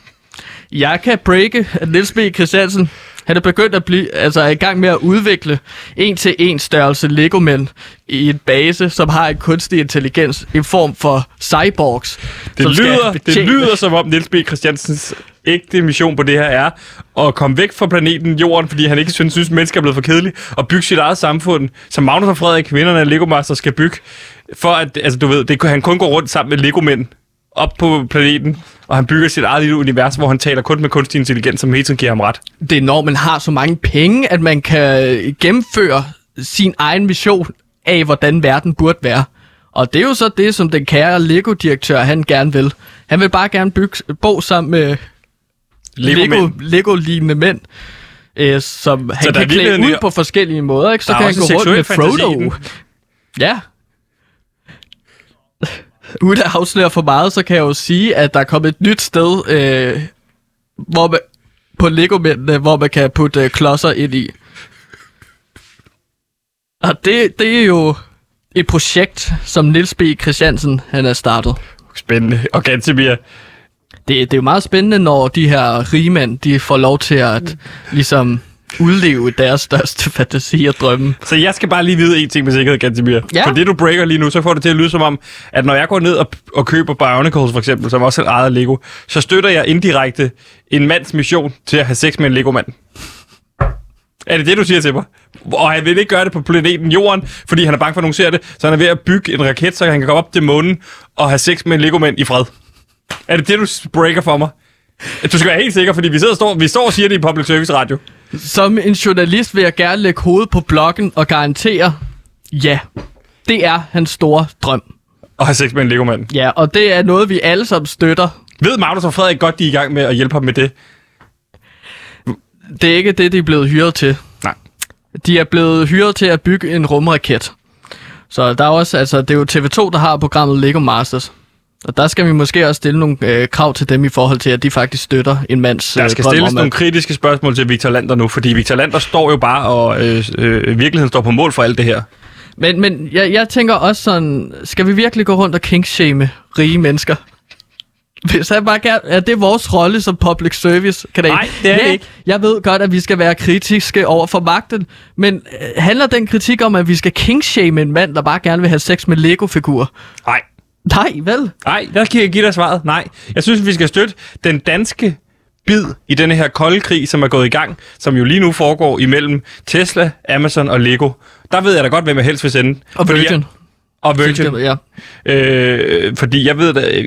S2: Jeg kan breake, at Niels B. Christiansen, han er begyndt at blive, altså er i gang med at udvikle en til en størrelse Lego-mænd i en base, som har en kunstig intelligens, en form for cyborgs.
S1: Det lyder, det lyder som om Niels B. Christiansens ægte mission på det her er at komme væk fra planeten Jorden, fordi han ikke synes, synes mennesker er blevet for kedelige, og bygge sit eget samfund, som Magnus og Frederik, kvinderne af Lego Master, skal bygge, for at, altså du ved, det, kan- han kun går rundt sammen med Lego-mænd op på planeten, og han bygger sit eget lille univers, hvor han taler kun med kunstig intelligens, som hele tiden giver ham ret.
S2: det er når man har så mange penge, at man kan gennemføre sin egen mission af, hvordan verden burde være. Og det er jo så det, som den kære Lego-direktør, han gerne vil. Han vil bare gerne bygge, bo sammen med
S1: Lego-mænd.
S2: Lego, Lego-lignende mænd, øh, som han kan klæde ud på forskellige måder. Ikke? Så kan han gå rundt med Frodo. Ja. Uden at afsløre for meget, så kan jeg jo sige, at der er kommet et nyt sted, øh, hvor man, på Lego-mændene, hvor man kan putte øh, klodser ind i. Og det, det er jo et projekt, som Nils B. Christiansen han har startet.
S1: Spændende. Og Gantemir,
S2: Det, det er jo meget spændende, når de her rigmænd, de får lov til at ligesom udleve deres største fantasi og drømme.
S1: Så jeg skal bare lige vide en ting med sikkerhed, Gantemir.
S2: Ja.
S1: For det, du breaker lige nu, så får det til at lyde som om, at når jeg går ned og, og køber Bionicles for eksempel, som også er ejet af Lego, så støtter jeg indirekte en mands mission til at have sex med en Lego-mand. Er det det, du siger til mig? Og han vil ikke gøre det på planeten Jorden, fordi han er bange for, at nogen ser det, så han er ved at bygge en raket, så han kan komme op til månen og have sex med en Lego-mand i fred. Er det det, du breaker for mig? Du skal være helt sikker, fordi vi, sidder og står, vi står og siger det i public service radio.
S2: Som en journalist vil jeg gerne lægge hovedet på blokken og garantere, ja, det er hans store drøm.
S1: Og have sex med en Lego-mand.
S2: Ja, og det er noget, vi alle sammen støtter.
S1: Ved Magnus og Frederik godt, de er i gang med at hjælpe ham med det?
S2: Det er ikke det, de er blevet hyret til.
S1: Nej.
S2: De er blevet hyret til at bygge en rumraket. Så der er også, altså, det er jo TV2, der har programmet Lego Masters. Og der skal vi måske også stille nogle øh, krav til dem i forhold til, at de faktisk støtter en mands
S1: Der
S2: øh,
S1: skal
S2: drøm
S1: stilles
S2: om
S1: nogle kritiske spørgsmål til Victor Lander nu, fordi Victor Lander står jo bare og øh, øh, virkeligheden står på mål for alt det her.
S2: Men, men jeg, jeg tænker også sådan, skal vi virkelig gå rundt og kinkshame rige mennesker? Hvis han bare gerne, er det vores rolle som public service kanal?
S1: Nej, det er det
S2: ja,
S1: ikke.
S2: Jeg ved godt, at vi skal være kritiske over for magten, men øh, handler den kritik om, at vi skal kinkshame en mand, der bare gerne vil have sex med Lego-figurer?
S1: Nej.
S2: Nej, vel?
S1: Nej, der kan jeg give dig svaret. Nej. Jeg synes, vi skal støtte den danske bid i denne her kolde krig, som er gået i gang, som jo lige nu foregår imellem Tesla, Amazon og Lego. Der ved jeg da godt, hvem jeg helst vil sende.
S2: Og Virgin.
S1: Jeg, og Virgin.
S2: Ja.
S1: Øh, fordi jeg ved, da,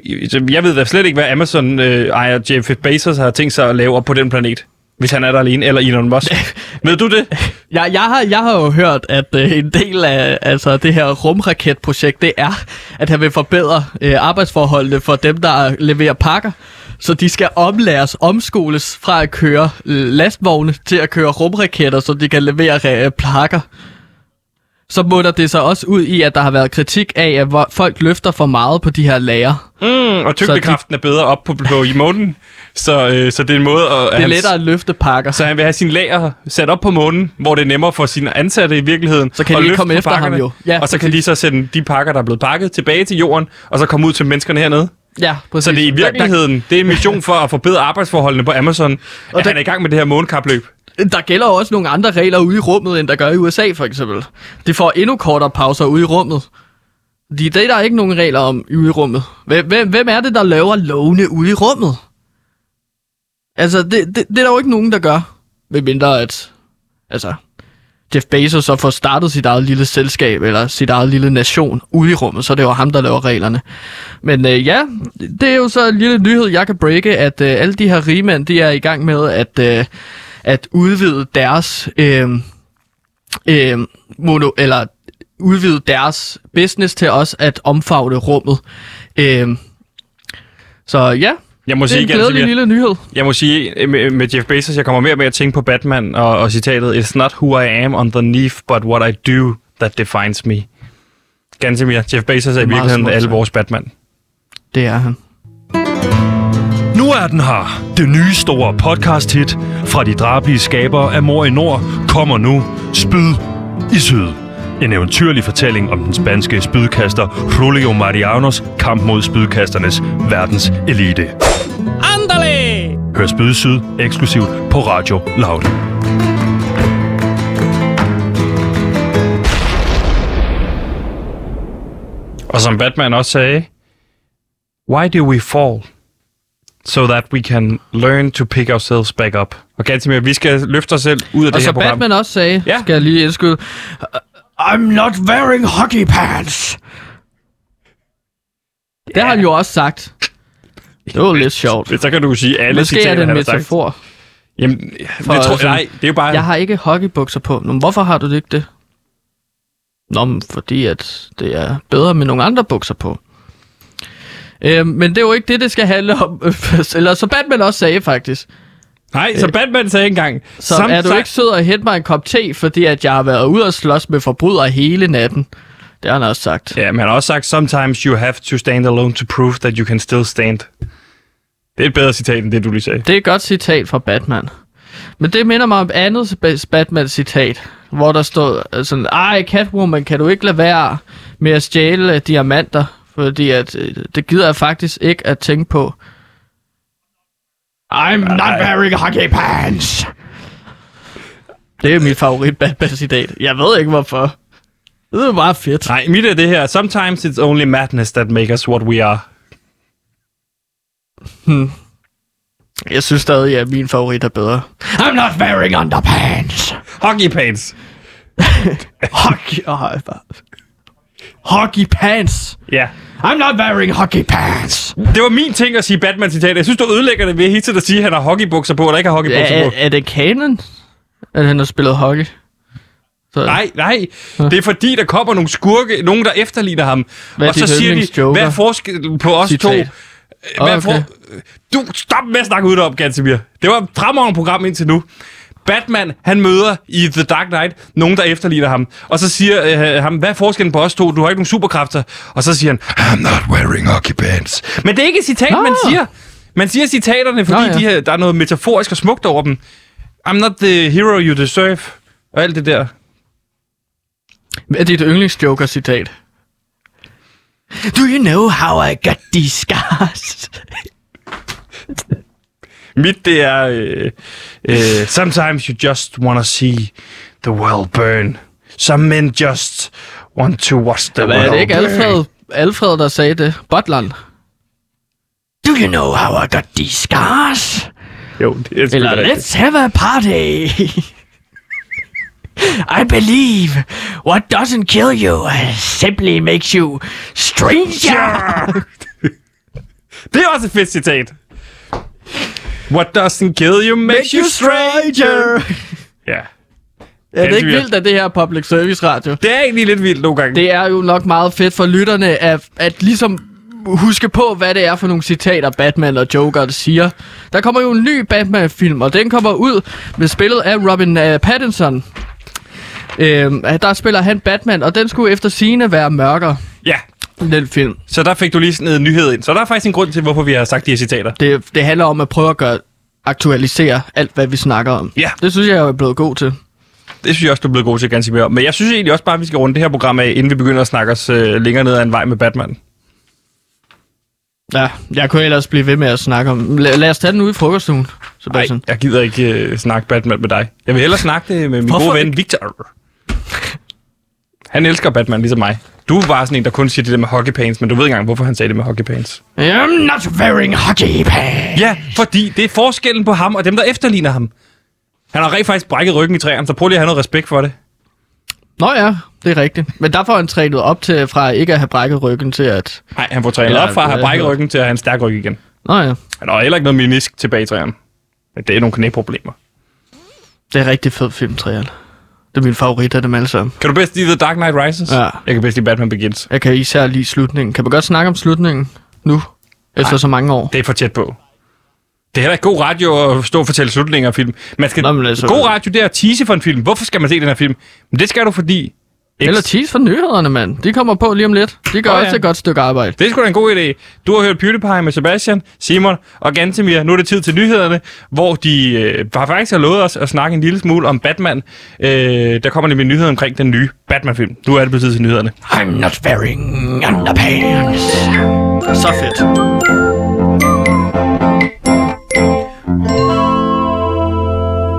S1: jeg ved da slet ikke, hvad Amazon øh, ejer Jeff Bezos har tænkt sig at lave op på den planet. Hvis han er der alene, eller Elon Musk. ved du det?
S2: Jeg, jeg, har, jeg har jo hørt, at øh, en del af altså, det her rumraketprojekt, det er, at han vil forbedre øh, arbejdsforholdene for dem, der leverer pakker. Så de skal omlæres, omskoles fra at køre øh, lastvogne til at køre rumraketter, så de kan levere øh, pakker. Så munder det sig også ud i, at der har været kritik af, at folk løfter for meget på de her lager.
S1: Mm, og tyngdekraften er bedre op på, på i månen. Så, øh, så det er en måde at...
S2: Det er lettere at løfte pakker.
S1: Så han vil have sin lager sat op på månen, hvor det er nemmere for sine ansatte i virkeligheden.
S2: Så kan de komme efter ham
S1: pakkerne,
S2: jo. Ja,
S1: og så kan de så sende de pakker, der er blevet pakket, tilbage til jorden, og så komme ud til menneskerne hernede.
S2: Ja, præcis.
S1: Så det er i virkeligheden, det er en mission for at forbedre arbejdsforholdene på Amazon, og at
S2: der-
S1: han er i gang med det her månekapløb.
S2: Der gælder også nogle andre regler ude i rummet, end der gør i USA for eksempel. De får endnu kortere pauser ude i rummet. De, det er der ikke nogen regler om ude i rummet. Hvem, hvem, hvem er det, der laver lovene ude i rummet? Altså, det, det, det er der jo ikke nogen, der gør. Ved mindre at, altså, Jeff Bezos så får startet sit eget lille selskab, eller sit eget lille nation ude i rummet, så er det jo ham, der laver reglerne. Men øh, ja, det er jo så en lille nyhed, jeg kan breake, at øh, alle de her rigmænd, de er i gang med at, øh, at udvide deres øh, øh, mono, eller udvide deres business til også at omfavne rummet. Øh, så ja,
S1: Jeg må
S2: det er
S1: sige,
S2: en glædelig
S1: Gantemir,
S2: lille nyhed.
S1: jeg må sige øh, med, med Jeff Bezos, jeg kommer mere med at tænke på Batman og, og citatet, It's not who I am underneath, but what I do that defines me. Gantemir, Jeff Bezos er i
S2: meget
S1: virkeligheden
S2: smukt
S1: alle vores Batman.
S2: Det er han.
S3: Er den her. Det nye store podcast-hit fra de drabelige skabere af Mor i Nord kommer nu. Spyd i syd. En eventyrlig fortælling om den spanske spydkaster Julio Marianos kamp mod spydkasternes verdens elite.
S2: Andale!
S3: Hør Spyd i Syd eksklusivt på Radio Loud.
S1: Og som Batman også sagde, Why do we fall? So that we can learn to pick ourselves back up. Og Gantimir, vi skal løfte os selv ud af
S2: Og
S1: det her
S2: så
S1: program.
S2: Batman også sagde,
S1: Ja.
S2: skal jeg lige indskyde, I'm not wearing hockey pants. Det har han jo også sagt. Det var lidt sjovt.
S1: Så kan du sige alle
S2: Måske er
S1: citater,
S2: det en
S1: sagt.
S2: metafor.
S1: Jamen,
S2: For
S1: det tror,
S2: sådan-
S1: nej, det er jo bare...
S2: Jeg har ikke hockeybukser på. Nå, hvorfor har du det ikke det? Nå, men fordi at det er bedre med nogle andre bukser på. Øhm, men det er jo ikke det, det skal handle om. Eller så Batman også sagde faktisk.
S1: Nej, så Batman sagde engang...
S2: Så
S1: "Some-
S2: er du ikke sød at hente mig en kop te, fordi at jeg har været ude og slås med forbrydere hele natten. Det har han også sagt.
S1: Ja, men han har også sagt, sometimes you have to stand alone to prove that you can still stand. Det er et bedre citat end det, du lige sagde.
S2: Det er et godt citat fra Batman. Men det minder mig om andet Batman-citat, hvor der stod sådan, ej Catwoman, kan du ikke lade være med at stjæle øh, diamanter? Fordi at, øh, det gider jeg faktisk ikke at tænke på. I'm not wearing hockey pants. Det er mit favorit Batman-citat. Jeg ved ikke hvorfor. Det er bare fedt.
S1: Nej, mit er det her. Sometimes it's only madness that makes us what we are.
S2: Jeg synes stadig, at min favorit er bedre. I'm not wearing underpants.
S1: Hockey pants.
S2: Hockey... Oh, hockey pants.
S1: Ja.
S2: I'm not wearing hockey pants.
S1: Det var min ting at sige Batman-citat. Jeg synes, du ødelægger det ved hele tiden at sige, at han har hockeybukser på, eller ikke har hockeybukser
S2: Er,
S1: på.
S2: er det kanon, at han har spillet hockey? Så,
S1: Nej, nej. Det er fordi, der kommer nogle skurke, nogen der efterligner ham.
S2: Hvad er
S1: og så siger de, hvad er forskellen på os
S2: Citat.
S1: to? Hvad er
S2: Okay.
S1: for... Du, stop med at snakke ud om, Gantemir. Det var et fremragende program indtil nu. Batman, han møder i The Dark Knight nogen, der efterligner ham. Og så siger øh, ham, hvad er forskellen på os to? Du har ikke nogen superkræfter. Og så siger han, I'm not wearing hockey pants. Men det er ikke et citat,
S2: Nå.
S1: man siger. Man siger citaterne, fordi
S2: Nå, ja.
S1: de her, der er noget metaforisk og smukt over dem. I'm not the hero you deserve. Og alt det der.
S2: Hvad er dit yndlingsjoker-citat? Do you know how I got these scars?
S1: Mit, det er... Øh, øh, Sometimes you just wanna see the world burn. Some men just want to watch the
S2: Hvad
S1: world
S2: er det ikke
S1: burn.
S2: Alfred, Alfred, der sagde det? Butleren. Do you know how I got these scars?
S1: Jo, det er
S2: Eller
S1: rigtigt.
S2: let's have a party. I believe what doesn't kill you simply makes you stranger.
S1: Det er også et fedt citat. What doesn't kill you makes you stranger. Ja.
S2: Er det ikke
S1: Ganske
S2: vildt, at det her er public service radio?
S1: Det er egentlig lidt vildt nogle gange.
S2: Det er jo nok meget fedt for lytterne at, at ligesom huske på, hvad det er for nogle citater Batman og Joker siger. Der kommer jo en ny Batman-film, og den kommer ud med spillet af Robin uh, Pattinson. Øhm, der spiller han Batman, og den skulle efter sine være mørkere,
S1: Ja,
S2: den film.
S1: så der fik du lige sådan en nyhed ind. Så der er faktisk en grund til, hvorfor vi har sagt de her citater.
S2: Det, det handler om at prøve at gøre, aktualisere alt, hvad vi snakker om.
S1: Ja.
S2: Det synes jeg, jeg er blevet god til.
S1: Det synes jeg også, du er blevet god til ganske mere. Men jeg synes egentlig også bare, at vi skal runde det her program af, inden vi begynder at snakke os øh, længere ned ad en vej med Batman.
S2: Ja, jeg kunne ellers blive ved med at snakke om... La- lad os tage den ude i frokoststuen,
S1: Nej,
S2: Sebastian.
S1: jeg gider ikke øh, snakke Batman med dig. Jeg vil hellere snakke det med min
S2: Hvorfor
S1: gode ven? Victor. Han elsker Batman ligesom mig. Du bare sådan en, der kun siger det der med hockey pants, men du ved ikke engang, hvorfor han sagde det med hockey pants.
S2: I'm not wearing hockey pants.
S1: Ja, fordi det er forskellen på ham og dem, der efterligner ham. Han har rent faktisk brækket ryggen i træerne, så prøv lige at have noget respekt for det.
S2: Nå ja, det er rigtigt. Men der får han trænet op til, fra ikke at have brækket ryggen til at...
S1: Nej, han får trænet
S2: Eller-
S1: op fra at have brækket ryggen til at have en stærk ryg igen.
S2: Nå ja,
S1: Han har heller ikke noget menisk tilbage i træerne. Men det er nogle knæproblemer.
S2: det er rigtig fed film, Trial. Det er min favorit af dem alle sammen.
S1: Kan du bedst lide The Dark Knight Rises?
S2: Ja.
S1: Jeg kan bedst lide Batman Begins.
S2: Jeg kan især lide slutningen. Kan man godt snakke om slutningen nu? Efter så mange år?
S1: Det er for tæt på. Det er heller ikke god radio at stå og fortælle slutninger af film. Man skal...
S2: Nå, men altså-
S1: God radio, det er at tease for en film. Hvorfor skal man se den her film? Men det skal du, fordi
S2: Eller tease for nyhederne, mand. De kommer på lige om lidt. De gør oh,
S1: ja.
S2: også et godt stykke arbejde.
S1: Det er sgu da en god idé. Du har hørt PewDiePie med Sebastian, Simon og Gantemir. Nu er det tid til nyhederne, hvor de øh, har faktisk har lovet os at snakke en lille smule om Batman. Øh, der kommer nemlig nyheder omkring den nye Batman-film. Nu er det på tid til nyhederne.
S2: I'm not wearing underpants. Så fedt.